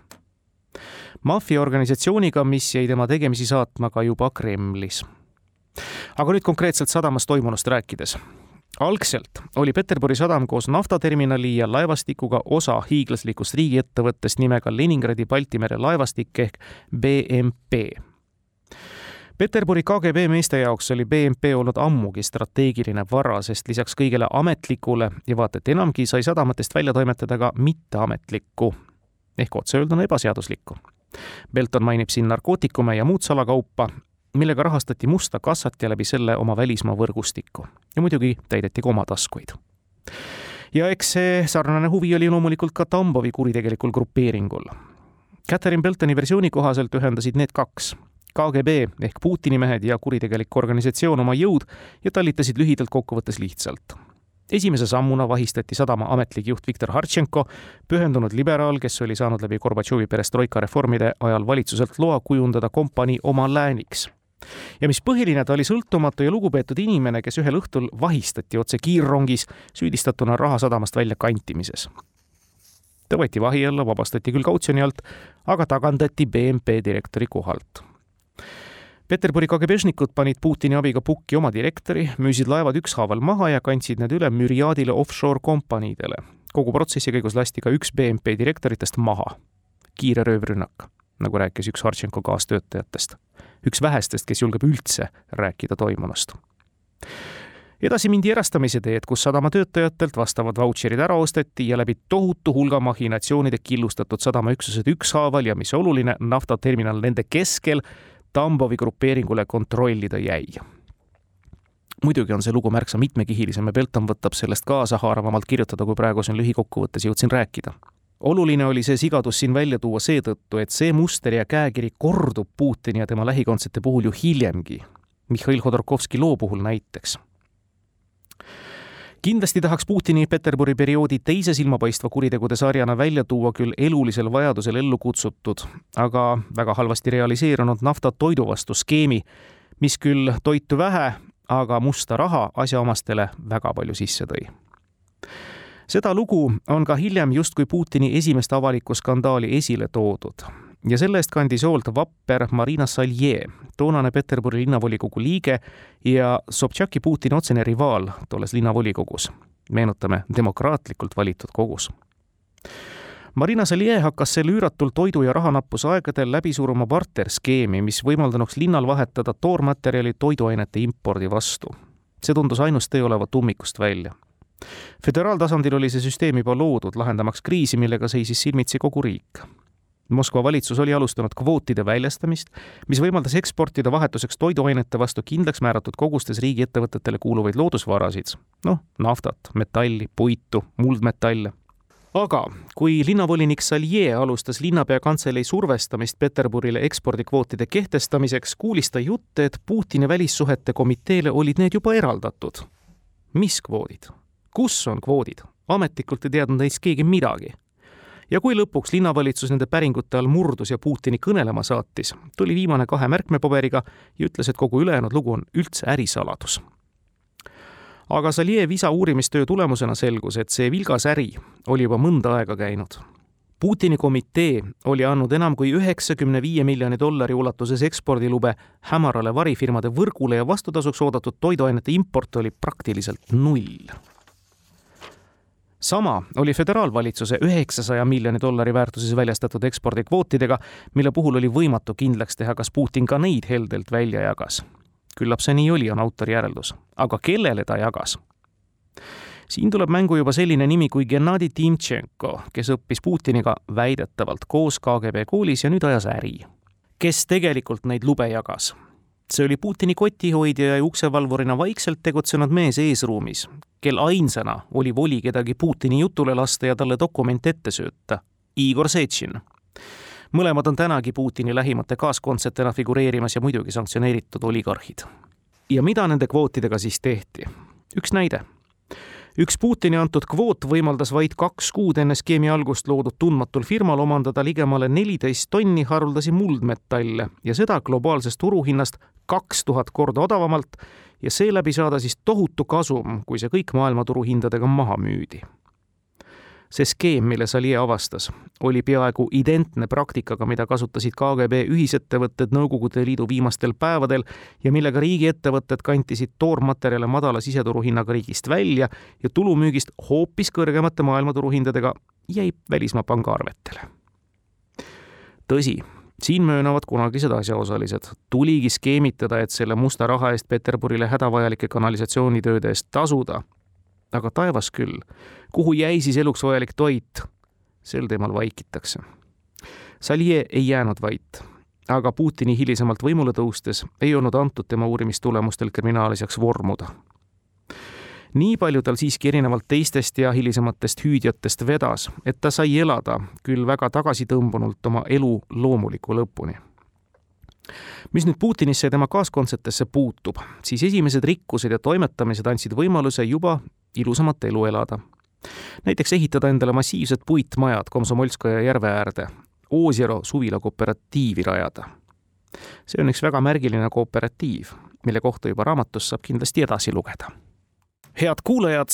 C: maffiaorganisatsiooniga, mis jäi tema tegemisi saatma ka juba Kremlis. Aga nüüd konkreetselt sadamas toimunust rääkides algselt oli Peterburi sadam koos naftaterminali ja laevastikuga osa hiiglaslikust riigiettevõttest nimega Leningradi Balti mere laevastik ehk BMP Peterburi KGB meeste jaoks oli BMP olnud ammugi strateegiline vara, sest lisaks kõigele ametlikule ja vaata et enamgi sai sadamatest välja toimetada ka mitteametlikku ehk otse öelduna ebaseaduslikku. Belton mainib siin narkootikume ja muud salakaupa, millega rahastati musta kassat ja läbi selle oma välismaa võrgustikku. ja muidugi täideti ka oma taskuid ja eks see sarnane huvi oli loomulikult ka Tambovi kuritegelikul grupeeringul. Catherine Beltoni versiooni kohaselt ühendasid need kaks KGB ehk Putini mehed ja kuritegelik organisatsioon oma jõud ja talitasid lühidalt kokkuvõttes lihtsalt. esimese sammuna vahistati sadama ametlik juht Viktor Hartšenko, pühendunud liberaal, kes oli saanud läbi Gorbatšovi perestroika reformide ajal valitsuselt loa kujundada kompanii oma lääniks ja mis põhiline, ta oli sõltumatu ja lugupeetud inimene, kes ühel õhtul vahistati otse kiirrongis süüdistatuna raha sadamast välja kantimises. ta võeti vahi alla, vabastati küll kautsjoni alt, aga tagandati BMP direktori kohalt Peterburi KGB-šnikud panid Putini abiga pukki oma direktori, müüsid laevad ükshaaval maha ja kandsid need üle müriaadile offshore kompaniidele. kogu protsessi käigus lasti ka üks BMP direktoritest maha. kiire röövrünnak, nagu rääkis üks Hartšenko kaastöötajatest. üks vähestest, kes julgeb üldse rääkida toimunust edasi mindi erastamise teed, kus sadama töötajatelt vastavad vautšerid ära osteti ja läbi tohutu hulga mahhinatsioonide killustatud sadamaüksused ükshaaval ja mis oluline, naftaterminal nende keskel Tambovi grupeeringule kontrollida jäi. muidugi on see lugu märksa mitmekihilisem ja Belton võtab sellest kaasahaaravamalt kirjutada, kui praegu siin lühikokkuvõttes jõudsin rääkida. Oluline oli see sigadus siin välja tuua seetõttu, et see muster ja käekiri kordub Putini ja tema lähikondsete puhul ju hiljemgi. Mihhail Hodorkovski loo puhul näiteks kindlasti tahaks Putini Peterburi perioodi teise silmapaistva kuritegude sarjana välja tuua küll elulisel vajadusel ellu kutsutud, aga väga halvasti realiseerunud nafta toidu vastu skeemi, mis küll toitu vähe, aga musta raha asjaomastele väga palju sisse tõi seda lugu on ka hiljem justkui Putini esimest avalikku skandaali esile toodud ja selle eest kandis hoolt vapper Marina Salje, toonane Peterburi linnavolikogu liige ja Sobtšaki Putini otsene rivaal tolles linnavolikogus. meenutame, demokraatlikult valitud kogus. Marina Salje hakkas sel üüratul toidu- ja rahanappuse aegadel läbi suruma barterskeemi, mis võimaldanuks linnal vahetada toormaterjali toiduainete impordi vastu. see tundus ainus tee olevat ummikust välja föderaaltasandil oli see süsteem juba loodud, lahendamaks kriisi, millega seisis silmitsi kogu riik Moskva valitsus oli alustanud kvootide väljastamist, mis võimaldas eksportida vahetuseks toiduainete vastu kindlaks määratud kogustes riigiettevõtetele kuuluvaid loodusvarasid, noh, naftat, metalli, puitu, muldmetalle. aga kui linnavolinik Salje alustas linnapea kantselei survestamist Peterburile ekspordikvootide kehtestamiseks, kuulis ta jutte, et Putini välissuhete komiteele olid need juba eraldatud. mis kvoodid? Kus on kvoodid? ametlikult ei teadnud neist keegi midagi ja kui lõpuks linnavalitsus nende päringute all murdus ja Putini kõnelema saatis, tuli viimane kahe märkmepaberiga ja ütles, et kogu ülejäänud lugu on üldse ärisaladus. aga Zaljev isa uurimistöö tulemusena selgus, et see vilgas äri oli juba mõnda aega käinud. Putini komitee oli andnud enam kui üheksakümne viie miljoni dollari ulatuses ekspordilube hämarale varifirmade võrgule ja vastutasuks oodatud toiduainete import oli praktiliselt null. Sama oli föderaalvalitsuse üheksasaja miljoni dollari väärtuses väljastatud ekspordikvootidega, mille puhul oli võimatu kindlaks teha, kas Putin ka neid heldelt välja jagas. küllap see nii oli, on autori järeldus. aga kellele ta jagas? siin tuleb mängu juba selline nimi kui Gennadi Timtšenko, kes õppis Putiniga väidetavalt koos KGB koolis ja nüüd ajas äri. kes tegelikult neid lube jagas? See oli Putini kotihoidja ja uksevalvurina vaikselt tegutsenud mees eesruumis, kel ainsana oli voli kedagi Putini jutule lasta ja talle dokumente ette sööta. Igor Setšin. mõlemad on tänagi Putini lähimate kaaskondsetena figureerimas ja muidugi sanktsioneeritud oligarhid. ja mida nende kvootidega siis tehti? üks näide üks Putini antud kvoot võimaldas vaid kaks kuud enne skeemi algust loodud tundmatul firmal omandada ligemale neliteist tonni haruldasi muldmetalle ja seda globaalsest turuhinnast kaks tuhat korda odavamalt ja seeläbi saada siis tohutu kasum, kui see kõik maailmaturu hindadega maha müüdi see skeem, mille Salie avastas, oli peaaegu identne praktikaga, mida kasutasid KGB ühisettevõtted Nõukogude Liidu viimastel päevadel ja millega riigiettevõtted kantisid toormaterjale madala siseturuhinnaga riigist välja ja tulumüügist hoopis kõrgemate maailmaturuhindadega jäi välismaa pangaarvetele. tõsi, siin möönavad kunagised asjaosalised, tuligi skeemitada, et selle musta raha eest Peterburile hädavajalike kanalisatsioonitööde eest tasuda aga taevas küll, kuhu jäi siis eluks vajalik toit? sel teemal vaikitakse. Salie ei jäänud vait, aga Putini hilisemalt võimule tõustes ei olnud antud tema uurimistulemustel kriminaalasjaks vormuda. nii palju tal siiski erinevalt teistest ja hilisematest hüüdjatest vedas, et ta sai elada küll väga tagasitõmbunult oma elu loomuliku lõpuni mis nüüd Putinisse ja tema kaaskondsetesse puutub, siis esimesed rikkused ja toimetamised andsid võimaluse juba ilusamat elu elada. näiteks ehitada endale massiivsed puitmajad Komsomolskaja järve äärde, Oosjero suvila kooperatiivi rajada. see on üks väga märgiline kooperatiiv, mille kohta juba raamatust saab kindlasti edasi lugeda. head kuulajad,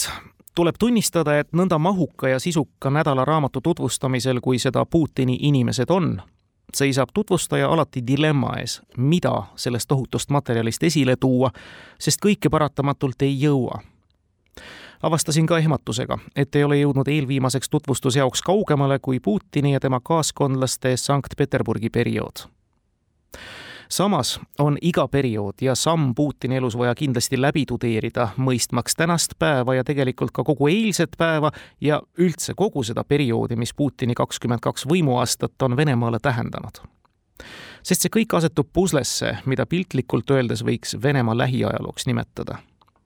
C: tuleb tunnistada, et nõnda mahuka ja sisuka nädalaraamatu tutvustamisel, kui seda Putini inimesed on, seisab tutvustaja alati dilemma ees, mida sellest tohutust materjalist esile tuua, sest kõike paratamatult ei jõua avastasin ka ehmatusega, et ei ole jõudnud eelviimaseks tutvustusjaoks kaugemale kui Putini ja tema kaaskondlaste Sankt-Peterburgi periood. samas on iga periood ja samm Putini elus vaja kindlasti läbi tudeerida, mõistmaks tänast päeva ja tegelikult ka kogu eilset päeva ja üldse kogu seda perioodi, mis Putini kakskümmend kaks võimuaastat on Venemaale tähendanud sest see kõik asetub puslesse, mida piltlikult öeldes võiks Venemaa lähiajalooks nimetada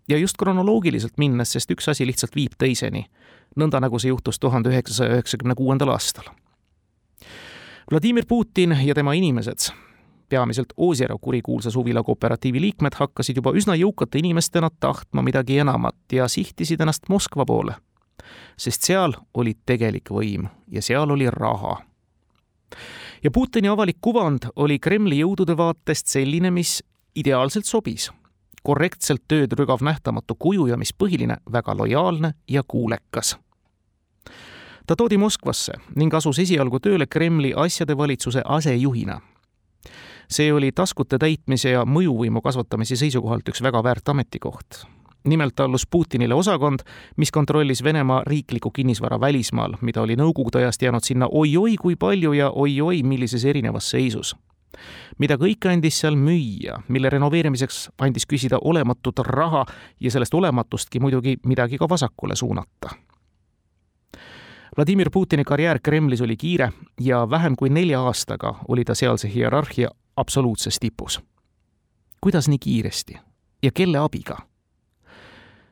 C: ja just kronoloogiliselt minnes, sest üks asi lihtsalt viib teiseni, nõnda nagu see juhtus tuhande üheksasaja üheksakümne kuuendal aastal. Vladimir Putin ja tema inimesed, peamiselt Ozero kurikuulsa suvila kooperatiivi liikmed, hakkasid juba üsna jõukate inimestena tahtma midagi enamat ja sihtisid ennast Moskva poole. sest seal oli tegelik võim ja seal oli raha. ja Putini avalik kuvand oli Kremli jõudude vaatest selline, mis ideaalselt sobis korrektselt tööd rügav nähtamatu kuju ja mis põhiline, väga lojaalne ja kuulekas. ta toodi Moskvasse ning asus esialgu tööle Kremli asjade valitsuse asejuhina. see oli taskute täitmise ja mõjuvõimu kasvatamise seisukohalt üks väga väärt ametikoht nimelt allus Putinile osakond, mis kontrollis Venemaa riiklikku kinnisvara välismaal, mida oli Nõukogude ajast jäänud sinna oi-oi kui palju ja oi-oi millises erinevas seisus mida kõike andis seal müüa, mille renoveerimiseks andis küsida olematut raha ja sellest olematustki muidugi midagi ka vasakule suunata. Vladimir Putini karjäär Kremlis oli kiire ja vähem kui nelja aastaga oli ta sealse hierarhia absoluutses tipus. kuidas nii kiiresti ja kelle abiga?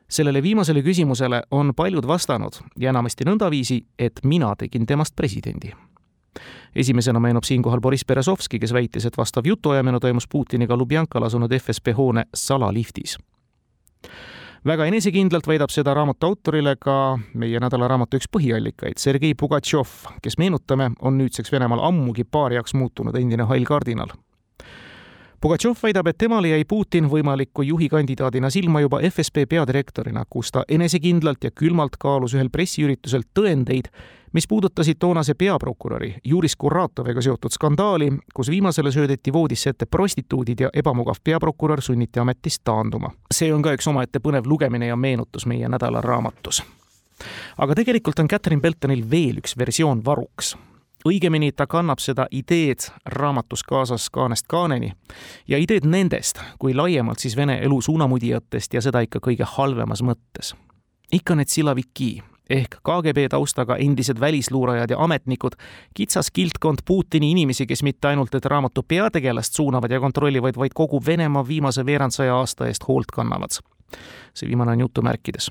C: sellele viimasele küsimusele on paljud vastanud ja enamasti nõndaviisi, et mina tegin temast presidendi esimesena meenub siinkohal Boriss Berezovski, kes väitis, et vastav jutuajamine toimus Putiniga Lubjankal asunud FSB hoone salaliftis. väga enesekindlalt väidab seda raamatu autorile ka meie nädalaraamatu üks põhiallikaid, Sergei Pugatšov, kes meenutame, on nüüdseks Venemaal ammugi paariaks muutunud endine hall kardinal Pugatšov väidab, et temale jäi Putin võimaliku juhikandidaadina silma juba FSB peadirektorina, kus ta enesekindlalt ja külmalt kaalus ühel pressiüritusel tõendeid, mis puudutasid toonase peaprokuröri Juris Kuratoviga seotud skandaali, kus viimasele söödeti voodisse ette prostituudid ja ebamugav peaprokurör sunniti ametist taanduma. see on ka üks omaette põnev lugemine ja meenutus meie nädala raamatus. aga tegelikult on Catherine Beltonil veel üks versioon varuks õigemini ta kannab seda ideed raamatus kaasas kaanest kaaneni ja ideed nendest kui laiemalt siis Vene elu suunamudijatest ja seda ikka kõige halvemas mõttes. ikka need silaviki ehk KGB taustaga endised välisluurajad ja ametnikud, kitsas kildkond Putini inimesi, kes mitte ainult et raamatu peategelast suunavad ja kontrollivad, vaid kogu Venemaa viimase veerandsaja aasta eest hoolt kannavad. see viimane on jutumärkides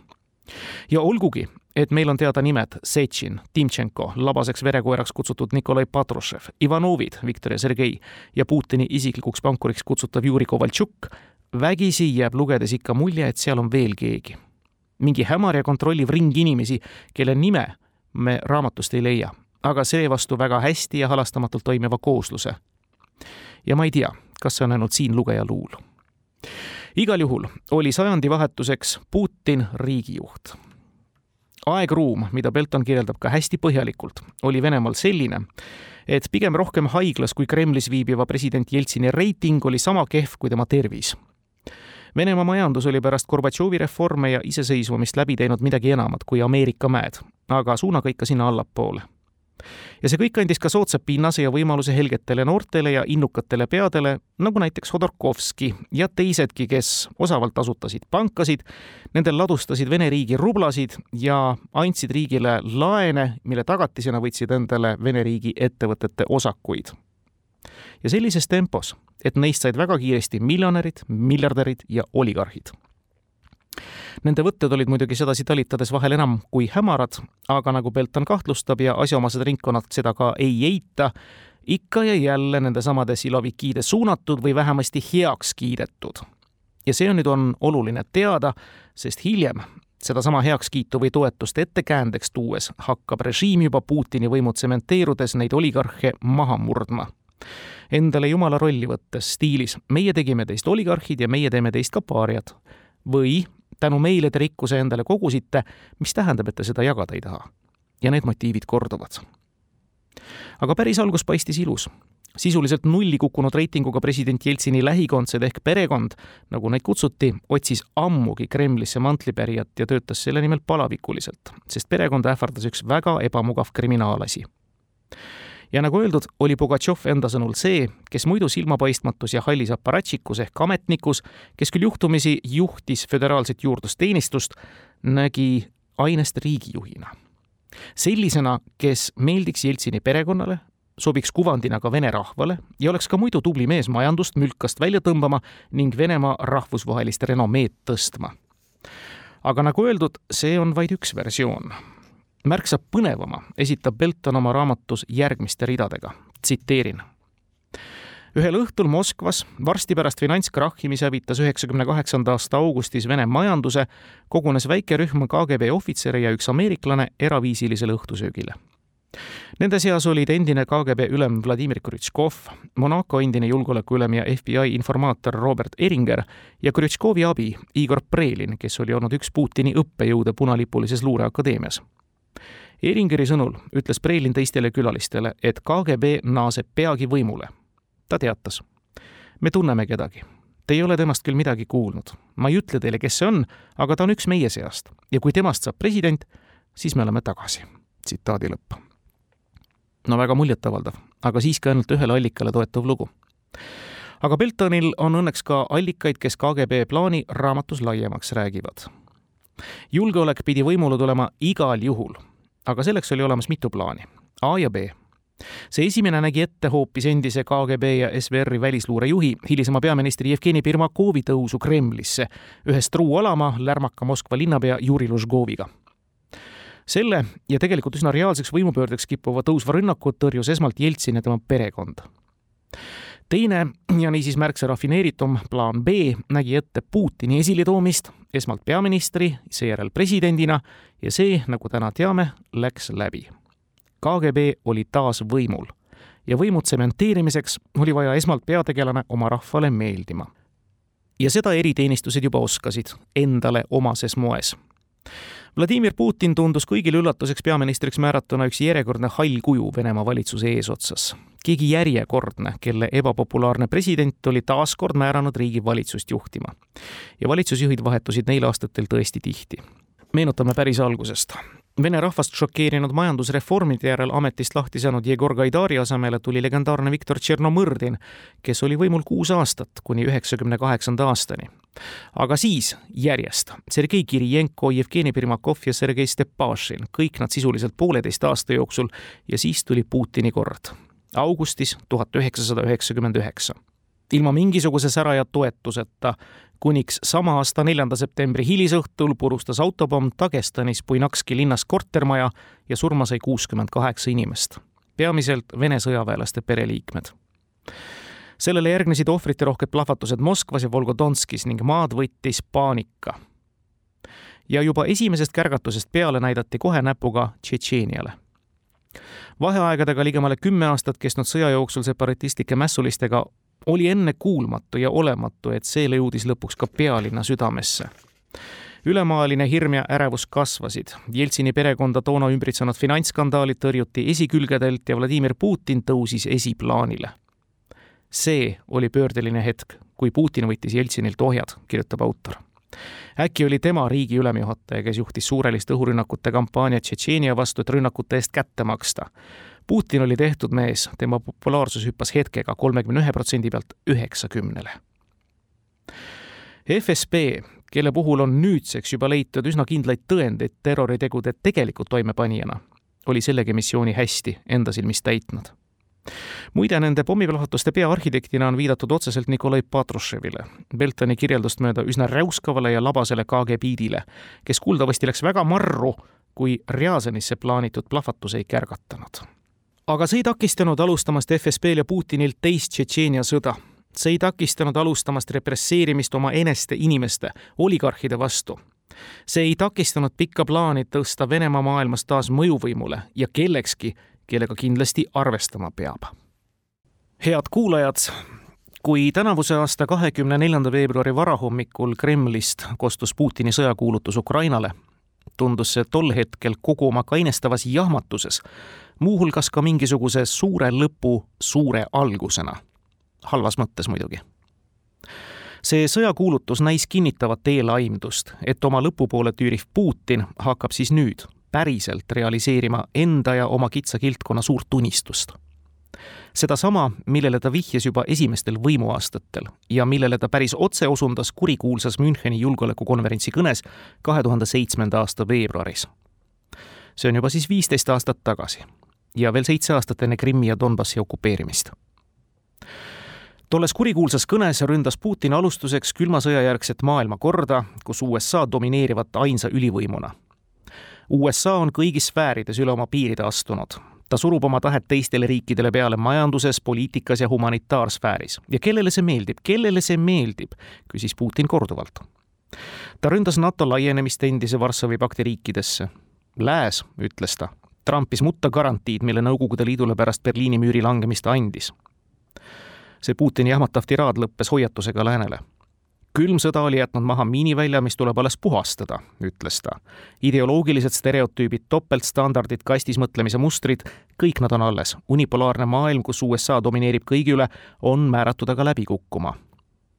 C: ja olgugi, et meil on teada nimed Setšin, Timtšenko, labaseks verekoeraks kutsutud Nikolai Patrušev, Ivanovid, Viktor ja Sergei ja Putini isiklikuks pankuriks kutsutav Juri Kovaltšuk, vägisi jääb lugedes ikka mulje, et seal on veel keegi. mingi hämar ja kontrolliv ring inimesi, kelle nime me raamatust ei leia, aga seevastu väga hästi ja halastamatult toimiva koosluse. ja ma ei tea, kas see on ainult siin lugeja luul igal juhul oli sajandivahetuseks Putin riigijuht. Aegruum, mida Belton kirjeldab ka hästi põhjalikult, oli Venemaal selline, et pigem rohkem haiglas kui Kremlis viibiva president Jeltsini reiting oli sama kehv kui tema tervis. Venemaa majandus oli pärast Gorbatšovi reforme ja iseseisvumist läbi teinud midagi enamat kui Ameerika mäed, aga suunaga ikka sinna allapoole ja see kõik andis ka soodsa pinnase ja võimaluse helgetele noortele ja innukatele peadele, nagu näiteks Hodorkovski ja teisedki, kes osavalt asutasid pankasid, nendel ladustasid Vene riigi rublasid ja andsid riigile laene, mille tagatisena võtsid endale Vene riigi ettevõtete osakuid. ja sellises tempos, et neist said väga kiiresti miljonärid, miljardärid ja oligarhid Nende võtted olid muidugi sedasi talitades vahel enam kui hämarad, aga nagu Belton kahtlustab ja asjaomased ringkonnad seda ka ei eita, ikka ja jälle nendesamade silovikiide suunatud või vähemasti heaks kiidetud. ja see on nüüd, on oluline teada, sest hiljem sedasama heakskiitu või toetust ettekäändeks tuues hakkab režiim juba Putini võimu tsementeerudes neid oligarhe maha murdma endale jumala rolli võttes stiilis meie tegime teist oligarhid ja meie teeme teist ka paariad. või tänu meile te rikkuse endale kogusite, mis tähendab, et te seda jagada ei taha. ja need motiivid korduvad. aga päris algus paistis ilus. sisuliselt nulli kukkunud reitinguga president Jeltsini lähikondsed ehk perekond, nagu neid kutsuti, otsis ammugi Kremlisse mantlipärijat ja töötas selle nimel palavikuliselt, sest perekonda ähvardas üks väga ebamugav kriminaalasi ja nagu öeldud, oli Pugatšov enda sõnul see, kes muidu silmapaistmatus ja hallis aparatšikus ehk ametnikus, kes küll juhtumisi juhtis föderaalset juurdlusteenistust, nägi ainest riigijuhina. sellisena, kes meeldiks Jeltsini perekonnale, sobiks kuvandina ka vene rahvale ja oleks ka muidu tubli mees majandust mülkast välja tõmbama ning Venemaa rahvusvahelist renomeed tõstma. aga nagu öeldud, see on vaid üks versioon märksa põnevama esitab Belton oma raamatus järgmiste ridadega, tsiteerin. ühel õhtul Moskvas, varsti pärast finantskrahhi, mis hävitas üheksakümne kaheksanda aasta augustis Vene majanduse, kogunes väike rühm KGB ohvitsere ja üks ameeriklane eraviisilisele õhtusöögile. Nende seas olid endine KGB ülem Vladimir Krutškov, Monaco endine julgeolekuülem ja FBI informaator Robert Eringer ja Krutškovi abi Igor Prelin, kes oli olnud üks Putini õppejõude punalipulises luureakadeemias Eringeri sõnul ütles Breilin teistele külalistele, et KGB naaseb peagi võimule. ta teatas. me tunneme kedagi. Te ei ole temast küll midagi kuulnud. ma ei ütle teile, kes see on, aga ta on üks meie seast ja kui temast saab president, siis me oleme tagasi. tsitaadi lõpp. no väga muljetavaldav, aga siiski ainult ühele allikale toetuv lugu aga Beltonil on õnneks ka allikaid, kes KGB plaani raamatus laiemaks räägivad. Julgeolek pidi võimule tulema igal juhul aga selleks oli olemas mitu plaani, A ja B. see esimene nägi ette hoopis endise KGB ja SVR-i välisluurejuhi, hilisema peaministri Jevgeni Pirmakovi tõusu Kremlisse ühes truualama lärmaka Moskva linnapea Juri Lužgoviga selle ja tegelikult üsna reaalseks võimupöördeks kippuva tõusva rünnakut tõrjus esmalt Jeltsin ja tema perekond. Teine ja niisiis märksa rafineeritum plaan B nägi ette Putini esiletoomist esmalt peaministri, seejärel presidendina ja see, nagu täna teame, läks läbi. KGB oli taas võimul ja võimu tsementeerimiseks oli vaja esmalt peategelane oma rahvale meeldima. ja seda eriteenistused juba oskasid, endale omases moes Vladimir Putin tundus kõigile üllatuseks peaministriks määratuna üks järjekordne hall kuju Venemaa valitsuse eesotsas. keegi järjekordne, kelle ebapopulaarne president oli taas kord määranud riigi valitsust juhtima. ja valitsusjuhid vahetusid neil aastatel tõesti tihti. meenutame päris algusest. Vene rahvast šokeerinud majandusreformide järel ametist lahti saanud Jegor Gaidari asemele tuli legendaarne Viktor Tšernomõrdin, kes oli võimul kuus aastat kuni üheksakümne kaheksanda aastani. aga siis järjest Sergei Kirijenko, Jevgeni Primakov ja Sergei Stepašin, kõik nad sisuliselt pooleteist aasta jooksul ja siis tuli Putini kord. augustis tuhat üheksasada üheksakümmend üheksa ilma mingisuguse säraja toetuseta kuniks sama aasta neljanda septembri hilisõhtul purustas autopomm Dagestanis Puinakski linnas kortermaja ja surma sai kuuskümmend kaheksa inimest, peamiselt Vene sõjaväelaste pereliikmed. sellele järgnesid ohvriterohked plahvatused Moskvas ja Volgodonskis ning maad võttis paanika. ja juba esimesest kärgatusest peale näidati kohe näpuga Tšetšeeniale vaheaegadega ligemale kümme aastat kestnud sõja jooksul separatistlike mässulistega oli ennekuulmatu ja olematu, et see jõudis lõpuks ka pealinna südamesse. ülemaaline hirm ja ärevus kasvasid. Jeltsini perekonda toona ümbritsenud finantsskandaalid tõrjuti esikülgedelt ja Vladimir Putin tõusis esiplaanile. see oli pöördeline hetk, kui Putin võttis Jeltsinilt ohjad, kirjutab autor äkki oli tema riigi ülemjuhataja, kes juhtis suurelist õhurünnakute kampaaniat Tšetšeenia vastu, et rünnakute eest kätte maksta. Putin oli tehtud mees, tema populaarsus hüppas hetkega kolmekümne ühe protsendi pealt üheksakümnele. FSB, kelle puhul on nüüdseks juba leitud üsna kindlaid tõendeid terroritegude tegelikult toimepanijana, oli sellegi missiooni hästi enda silmis täitnud. Muide, nende pommiplahvatuste peaarhitektina on viidatud otseselt Nikolai Patruševile, Beltoni kirjeldust mööda üsna räuskavale ja labasele KGB-dile, kes kuuldavasti läks väga marru, kui Rjazanisse plaanitud plahvatus ei kärgatanud aga see ei takistanud alustamast FSB-l ja Putinilt teist Tšetšeenia sõda. see ei takistanud alustamast represseerimist oma eneste inimeste, oligarhide vastu. see ei takistanud pikka plaani tõsta Venemaa maailmas taas mõjuvõimule ja kellekski, kellega kindlasti arvestama peab. head kuulajad, kui tänavuse aasta kahekümne neljanda veebruari varahommikul Kremlist kostus Putini sõjakuulutus Ukrainale, tundus see tol hetkel kogu oma kainestavas jahmatuses muuhulgas ka mingisuguse suure lõpu suure algusena. halvas mõttes muidugi. see sõjakuulutus näis kinnitavat eelaimdust, et oma lõpupoole tüüriv Putin hakkab siis nüüd päriselt realiseerima enda ja oma kitsa kildkonna suurt unistust sedasama, millele ta vihjas juba esimestel võimuaastatel ja millele ta päris otse osundas kurikuulsas Müncheni julgeolekukonverentsi kõnes kahe tuhande seitsmenda aasta veebruaris. see on juba siis viisteist aastat tagasi ja veel seitse aastat enne Krimmi ja Donbassi okupeerimist. tolles kurikuulsas kõnes ründas Putin alustuseks külma sõja järgset maailmakorda, kus USA domineerivat ainsa ülivõimuna. USA on kõigis sfäärides üle oma piiride astunud. ta surub oma tahet teistele riikidele peale majanduses, poliitikas ja humanitaarsfääris. ja kellele see meeldib, kellele see meeldib, küsis Putin korduvalt. ta ründas NATO laienemist endise Varssavi pakti riikidesse. Lääs, ütles ta, trampis mutta garantiid, mille Nõukogude Liidule pärast Berliini müüri langemist andis. see Putini jahmatav tiraad lõppes hoiatusega läänele. külm sõda oli jätnud maha miinivälja, mis tuleb alles puhastada, ütles ta. ideoloogilised stereotüübid, topeltstandardid, kastis mõtlemise mustrid, kõik nad on alles. unipolaarne maailm, kus USA domineerib kõigi üle, on määratud aga läbi kukkuma.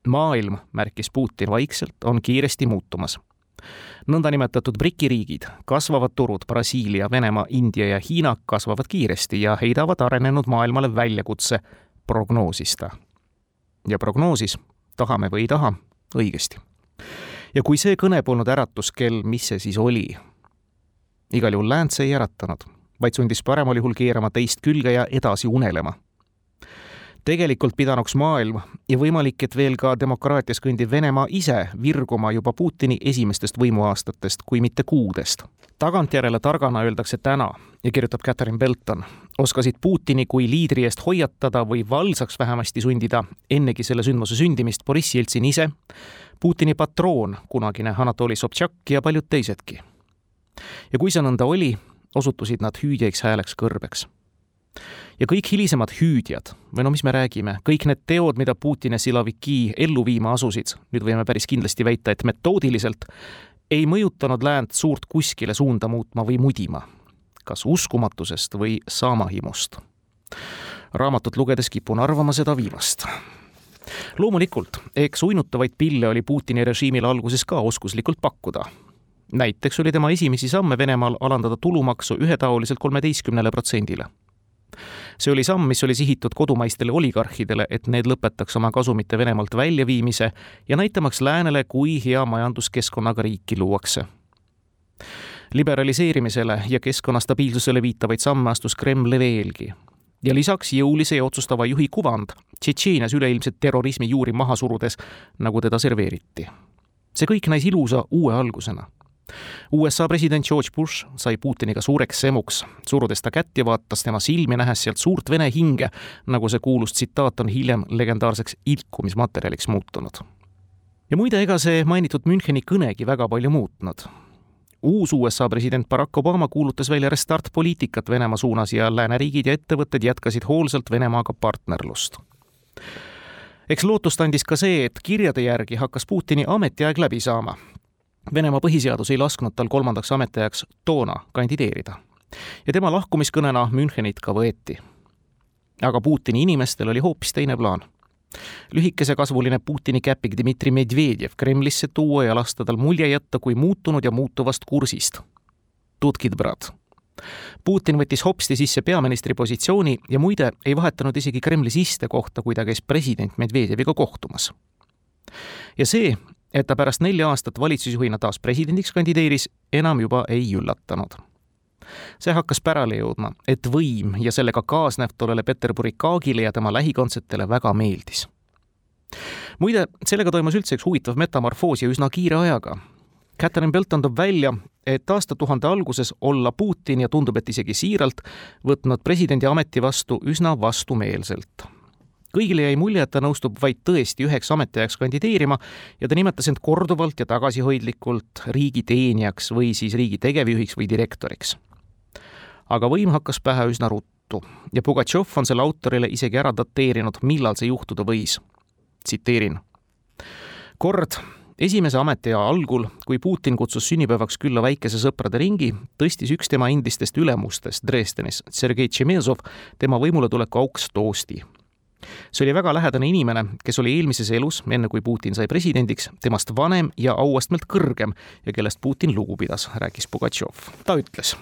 C: maailm, märkis Putin vaikselt, on kiiresti muutumas nõndanimetatud BRICS riigid, kasvavad turud Brasiilia, Venemaa, India ja Hiina kasvavad kiiresti ja heidavad arenenud maailmale väljakutse, prognoosis ta. ja prognoosis, tahame või ei taha, õigesti. ja kui see kõne polnud äratuskell, mis see siis oli? igal juhul läänt see ei äratanud, vaid sundis paremal juhul keerama teist külge ja edasi unelema tegelikult pidanuks maailm ja võimalik, et veel ka demokraatias kõndiv Venemaa ise virguma juba Putini esimestest võimuaastatest, kui mitte kuudest. tagantjärele targana öeldakse täna ja kirjutab Catherine Belton, oskasid Putini kui liidri eest hoiatada või valsaks vähemasti sundida ennegi selle sündmuse sündimist Boriss Jeltsin ise, Putini patroon, kunagine Anatoli Sobtšak ja paljud teisedki. ja kui see nõnda oli, osutusid nad hüüdjaiks hääleks kõrbeks ja kõik hilisemad hüüdjad või no mis me räägime, kõik need teod, mida Putin ja Siloviki ellu viima asusid, nüüd võime päris kindlasti väita, et metoodiliselt, ei mõjutanud läänt suurt kuskile suunda muutma või mudima, kas uskumatusest või saamahimust. raamatut lugedes kipun arvama seda viimast loomulikult, eks uinutavaid pille oli Putini režiimil alguses ka oskuslikult pakkuda. näiteks oli tema esimesi samme Venemaal alandada tulumaksu ühetaoliselt kolmeteistkümnele protsendile see oli samm, mis oli sihitud kodumaistele oligarhidele, et need lõpetaks oma kasumite Venemaalt väljaviimise ja näitamaks läänele, kui hea majanduskeskkonnaga riiki luuakse. liberaliseerimisele ja keskkonna stabiilsusele viitavaid samme astus Kreml veelgi ja lisaks jõulise ja otsustava juhi kuvand Tšetšeenias üleilmset terrorismi juuri maha surudes, nagu teda serveeriti. see kõik näis ilusa uue algusena USA president George Bush sai Putiniga suureks semuks, surudes ta kätt ja vaatas tema silmi, nähes sealt suurt vene hinge, nagu see kuulus tsitaat on hiljem legendaarseks ilkumismaterjaliks muutunud. ja muide, ega see mainitud Müncheni kõnegi väga palju muutnud. uus USA president Barack Obama kuulutas välja restart-poliitikat Venemaa suunas ja lääneriigid ja ettevõtted jätkasid hoolsalt Venemaaga partnerlust eks lootust andis ka see, et kirjade järgi hakkas Putini ametiaeg läbi saama Venemaa põhiseadus ei lasknud tal kolmandaks ametiajaks toona kandideerida. ja tema lahkumiskõnena Münchenit ka võeti. aga Putini inimestel oli hoopis teine plaan. lühikesekasvuline Putini käpik Dmitri Medvedjev Kremlisse tuua ja lasta tal mulje jätta kui muutunud ja muutuvast kursist. tutkid, brat. Putin võttis hopsti sisse peaministri positsiooni ja muide ei vahetanud isegi Kremlis istekohta, kui ta käis president Medvedjeviga kohtumas. ja see, et ta pärast nelja aastat valitsusjuhina taas presidendiks kandideeris, enam juba ei üllatanud. see hakkas pärale jõudma, et võim ja sellega kaasnev tollele Peterburi kaagile ja tema lähikondsetele väga meeldis. muide, sellega toimus üldse üks huvitav metamorfoos ja üsna kiire ajaga. Catherine Belton toob välja, et aastatuhande alguses olla Putin ja tundub, et isegi siiralt, võtnud presidendi ameti vastu üsna vastumeelselt kõigile jäi mulje, et ta nõustub vaid tõesti üheks ametiajaks kandideerima ja ta nimetas end korduvalt ja tagasihoidlikult riigi teenijaks või siis riigi tegevjuhiks või direktoriks. aga võim hakkas pähe üsna ruttu ja Pugatšov on selle autorile isegi ära dateerinud, millal see juhtuda võis. tsiteerin. kord esimese ametiaja algul, kui Putin kutsus sünnipäevaks külla väikese sõprade ringi, tõstis üks tema endistest ülemustest Dresdenis, Sergei Tšemezov, tema võimuletuleku auks toosti see oli väga lähedane inimene, kes oli eelmises elus, enne kui Putin sai presidendiks, temast vanem ja auastmelt kõrgem ja kellest Putin lugu pidas, rääkis Pugatšov. ta ütles.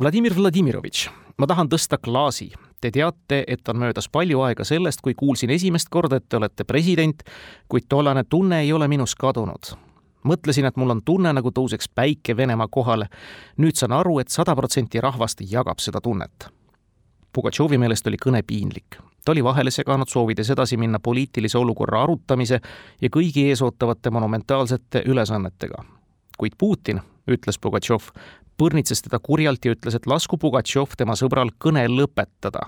C: Vladimir Vladimirovitš, ma tahan tõsta klaasi. Te teate, et on möödas palju aega sellest, kui kuulsin esimest korda, et te olete president, kuid tollane tunne ei ole minus kadunud mõtlesin, et mul on tunne, nagu tõuseks päike Venemaa kohale. nüüd saan aru, et sada protsenti rahvast jagab seda tunnet. Pugatšovi meelest oli kõne piinlik ta oli vahele seganud, soovides edasi minna poliitilise olukorra arutamise ja kõigi ees ootavate monumentaalsete ülesannetega. kuid Putin, ütles Pugatšov, põrnitses teda kurjalt ja ütles, et lasku Pugatšov tema sõbral kõne lõpetada.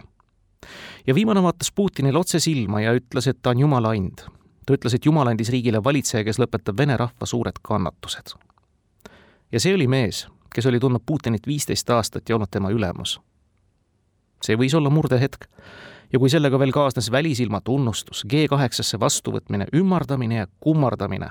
C: ja viimane vaatas Putinile otse silma ja ütles, et ta on jumala and. ta ütles, et jumal andis riigile valitseja, kes lõpetab vene rahva suured kannatused. ja see oli mees, kes oli tundnud Putinit viisteist aastat ja olnud tema ülemus. see võis olla murdehetk ja kui sellega veel kaasnes välisilma tunnustus, G8-sse vastuvõtmine, ümardamine ja kummardamine,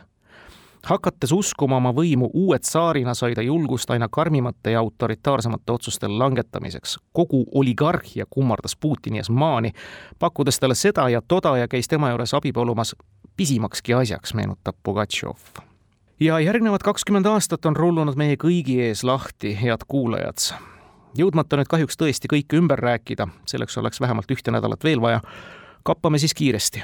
C: hakates uskuma oma võimu uue tsaarina, sai ta julgust aina karmimate ja autoritaarsemate otsuste langetamiseks. kogu oligarhia kummardas Putini ees maani, pakkudes talle seda ja toda ja käis tema juures abi palumas pisimakski asjaks, meenutab Pugatšov ja järgnevad kakskümmend aastat on rullunud meie kõigi ees lahti, head kuulajad jõudmata nüüd kahjuks tõesti kõike ümber rääkida, selleks oleks vähemalt ühte nädalat veel vaja, kappame siis kiiresti.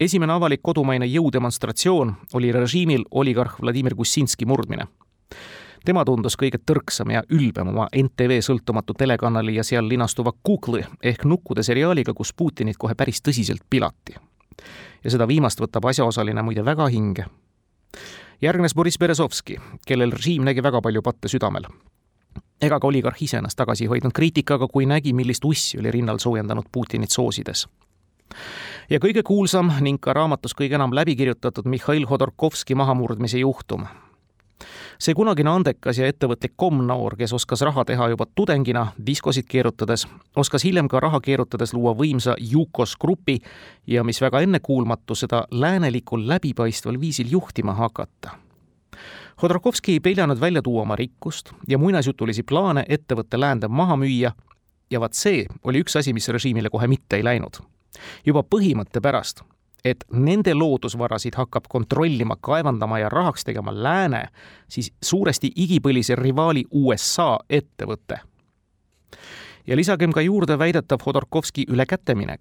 C: esimene avalik kodumaine jõudemonstratsioon oli režiimil oligarh Vladimir Kussinski murdmine. tema tundus kõige tõrksam ja ülbem oma NTV sõltumatu telekanali ja seal linastuva Kukli ehk nukkude seriaaliga, kus Putinit kohe päris tõsiselt pilati. ja seda viimast võtab asjaosaline muide väga hinge järgnes Boriss Berezovski, kellel režiim nägi väga palju patte südamel ega ka oligarh ise ennast tagasi ei hoidnud kriitikaga, kui nägi, millist ussi oli rinnal soojendanud Putinit soosides. ja kõige kuulsam ning ka raamatus kõige enam läbi kirjutatud Mihhail Hodorkovski mahamurdmise juhtum. see kunagine andekas ja ettevõtlik komnoor, kes oskas raha teha juba tudengina diskosid keerutades, oskas hiljem ka raha keerutades luua võimsa Yukos grupi ja mis väga ennekuulmatu, seda läänelikul läbipaistval viisil juhtima hakata Hodorkovski ei peljanud välja tuua oma rikkust ja muinasjutulisi plaane ettevõtte läände maha müüa ja vaat see oli üks asi, mis režiimile kohe mitte ei läinud. juba põhimõtte pärast, et nende loodusvarasid hakkab kontrollima, kaevandama ja rahaks tegema lääne, siis suuresti igipõlise rivaali USA ettevõte. Ja lisagem ka juurde väidetav Hodorkovski ülekäteminek.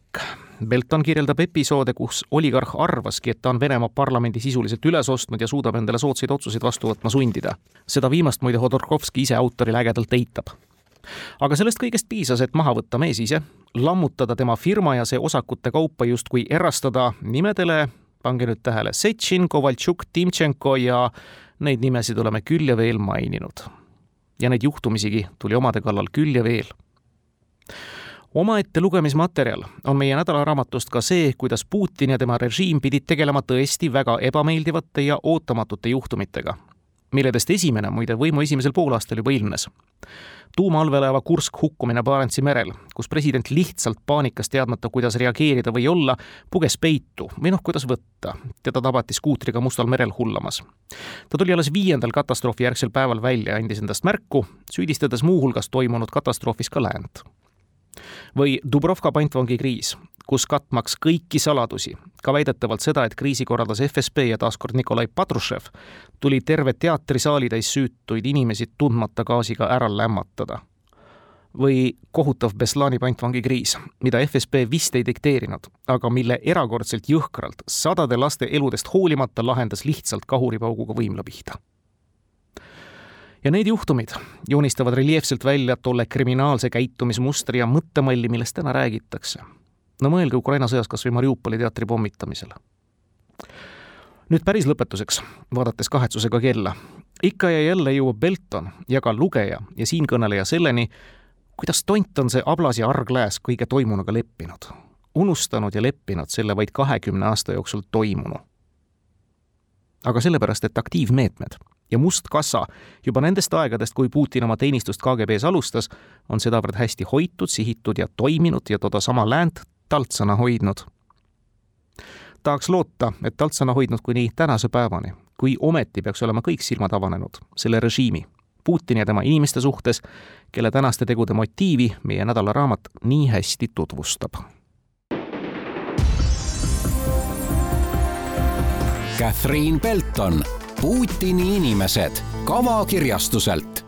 C: Belton kirjeldab episoode, kus oligarh arvaski, et ta on Venemaa parlamendi sisuliselt üles ostnud ja suudab endale soodsaid otsuseid vastu võtma sundida. seda viimast muide Hodorkovski ise autoril ägedalt eitab aga sellest kõigest piisas, et maha võtta mees ise, lammutada tema firma ja see osakute kaupa justkui erastada nimedele, pange nüüd tähele, Setšin, Kovaltšuk, Timtšenko ja neid nimesid oleme küll ja veel maininud. ja neid juhtumisigi tuli omade kallal küll ja veel omaette lugemismaterjal on meie nädalaraamatust ka see, kuidas Putin ja tema režiim pidid tegelema tõesti väga ebameeldivate ja ootamatute juhtumitega, milledest esimene muide võimu esimesel poolaastal juba ilmnes tuumaallveelaeva Kursk hukkumine Barentsi merel, kus president lihtsalt paanikas, teadmata, kuidas reageerida või olla, puges peitu või noh, kuidas võtta. teda tabati skuutriga Mustal merel hullamas. ta tuli alles viiendal katastroofi järgsel päeval välja ja andis endast märku, süüdistades muuhulgas toimunud katastroofis ka läänt või Dubrovka pantvangikriis, kus katmaks kõiki saladusi, ka väidetavalt seda, et kriisi korraldas FSB ja taaskord Nikolai Patrušev, tuli terve teatrisaali täis süütuid inimesi tundmata gaasiga ära lämmatada. või kohutav Beslani pantvangikriis, mida FSB vist ei dikteerinud, aga mille erakordselt jõhkralt sadade laste eludest hoolimata lahendas lihtsalt kahuripauguga võimla pihta ja need juhtumid joonistavad reljeefselt välja tolle kriminaalse käitumismustri ja mõttemalli, millest täna räägitakse. no mõelge Ukraina sõjas kas või Mariupoli teatri pommitamisele. nüüd päris lõpetuseks, vaadates kahetsusega kella. ikka ja jälle jõuab Belton ja ka lugeja ja siinkõneleja selleni, kuidas tont on see ablas ja arglääs kõige toimunuga leppinud, unustanud ja leppinud selle vaid kahekümne aasta jooksul toimunu. aga sellepärast, et aktiivmeetmed ja Must Kassa. Juba nendest aegadest, kui Putin oma teenistust KGB-s alustas, on sedavõrd hästi hoitud, sihitud ja toiminud ja toda sama läänt taltsana hoidnud. tahaks loota, et taltsana hoidnud kuni tänase päevani, kui ometi peaks olema kõik silmad avanenud selle režiimi, Putini ja tema inimeste suhtes, kelle tänaste tegude motiivi meie nädalaraamat nii hästi tutvustab.
B: Catherine Belton Putini inimesed kavakirjastuselt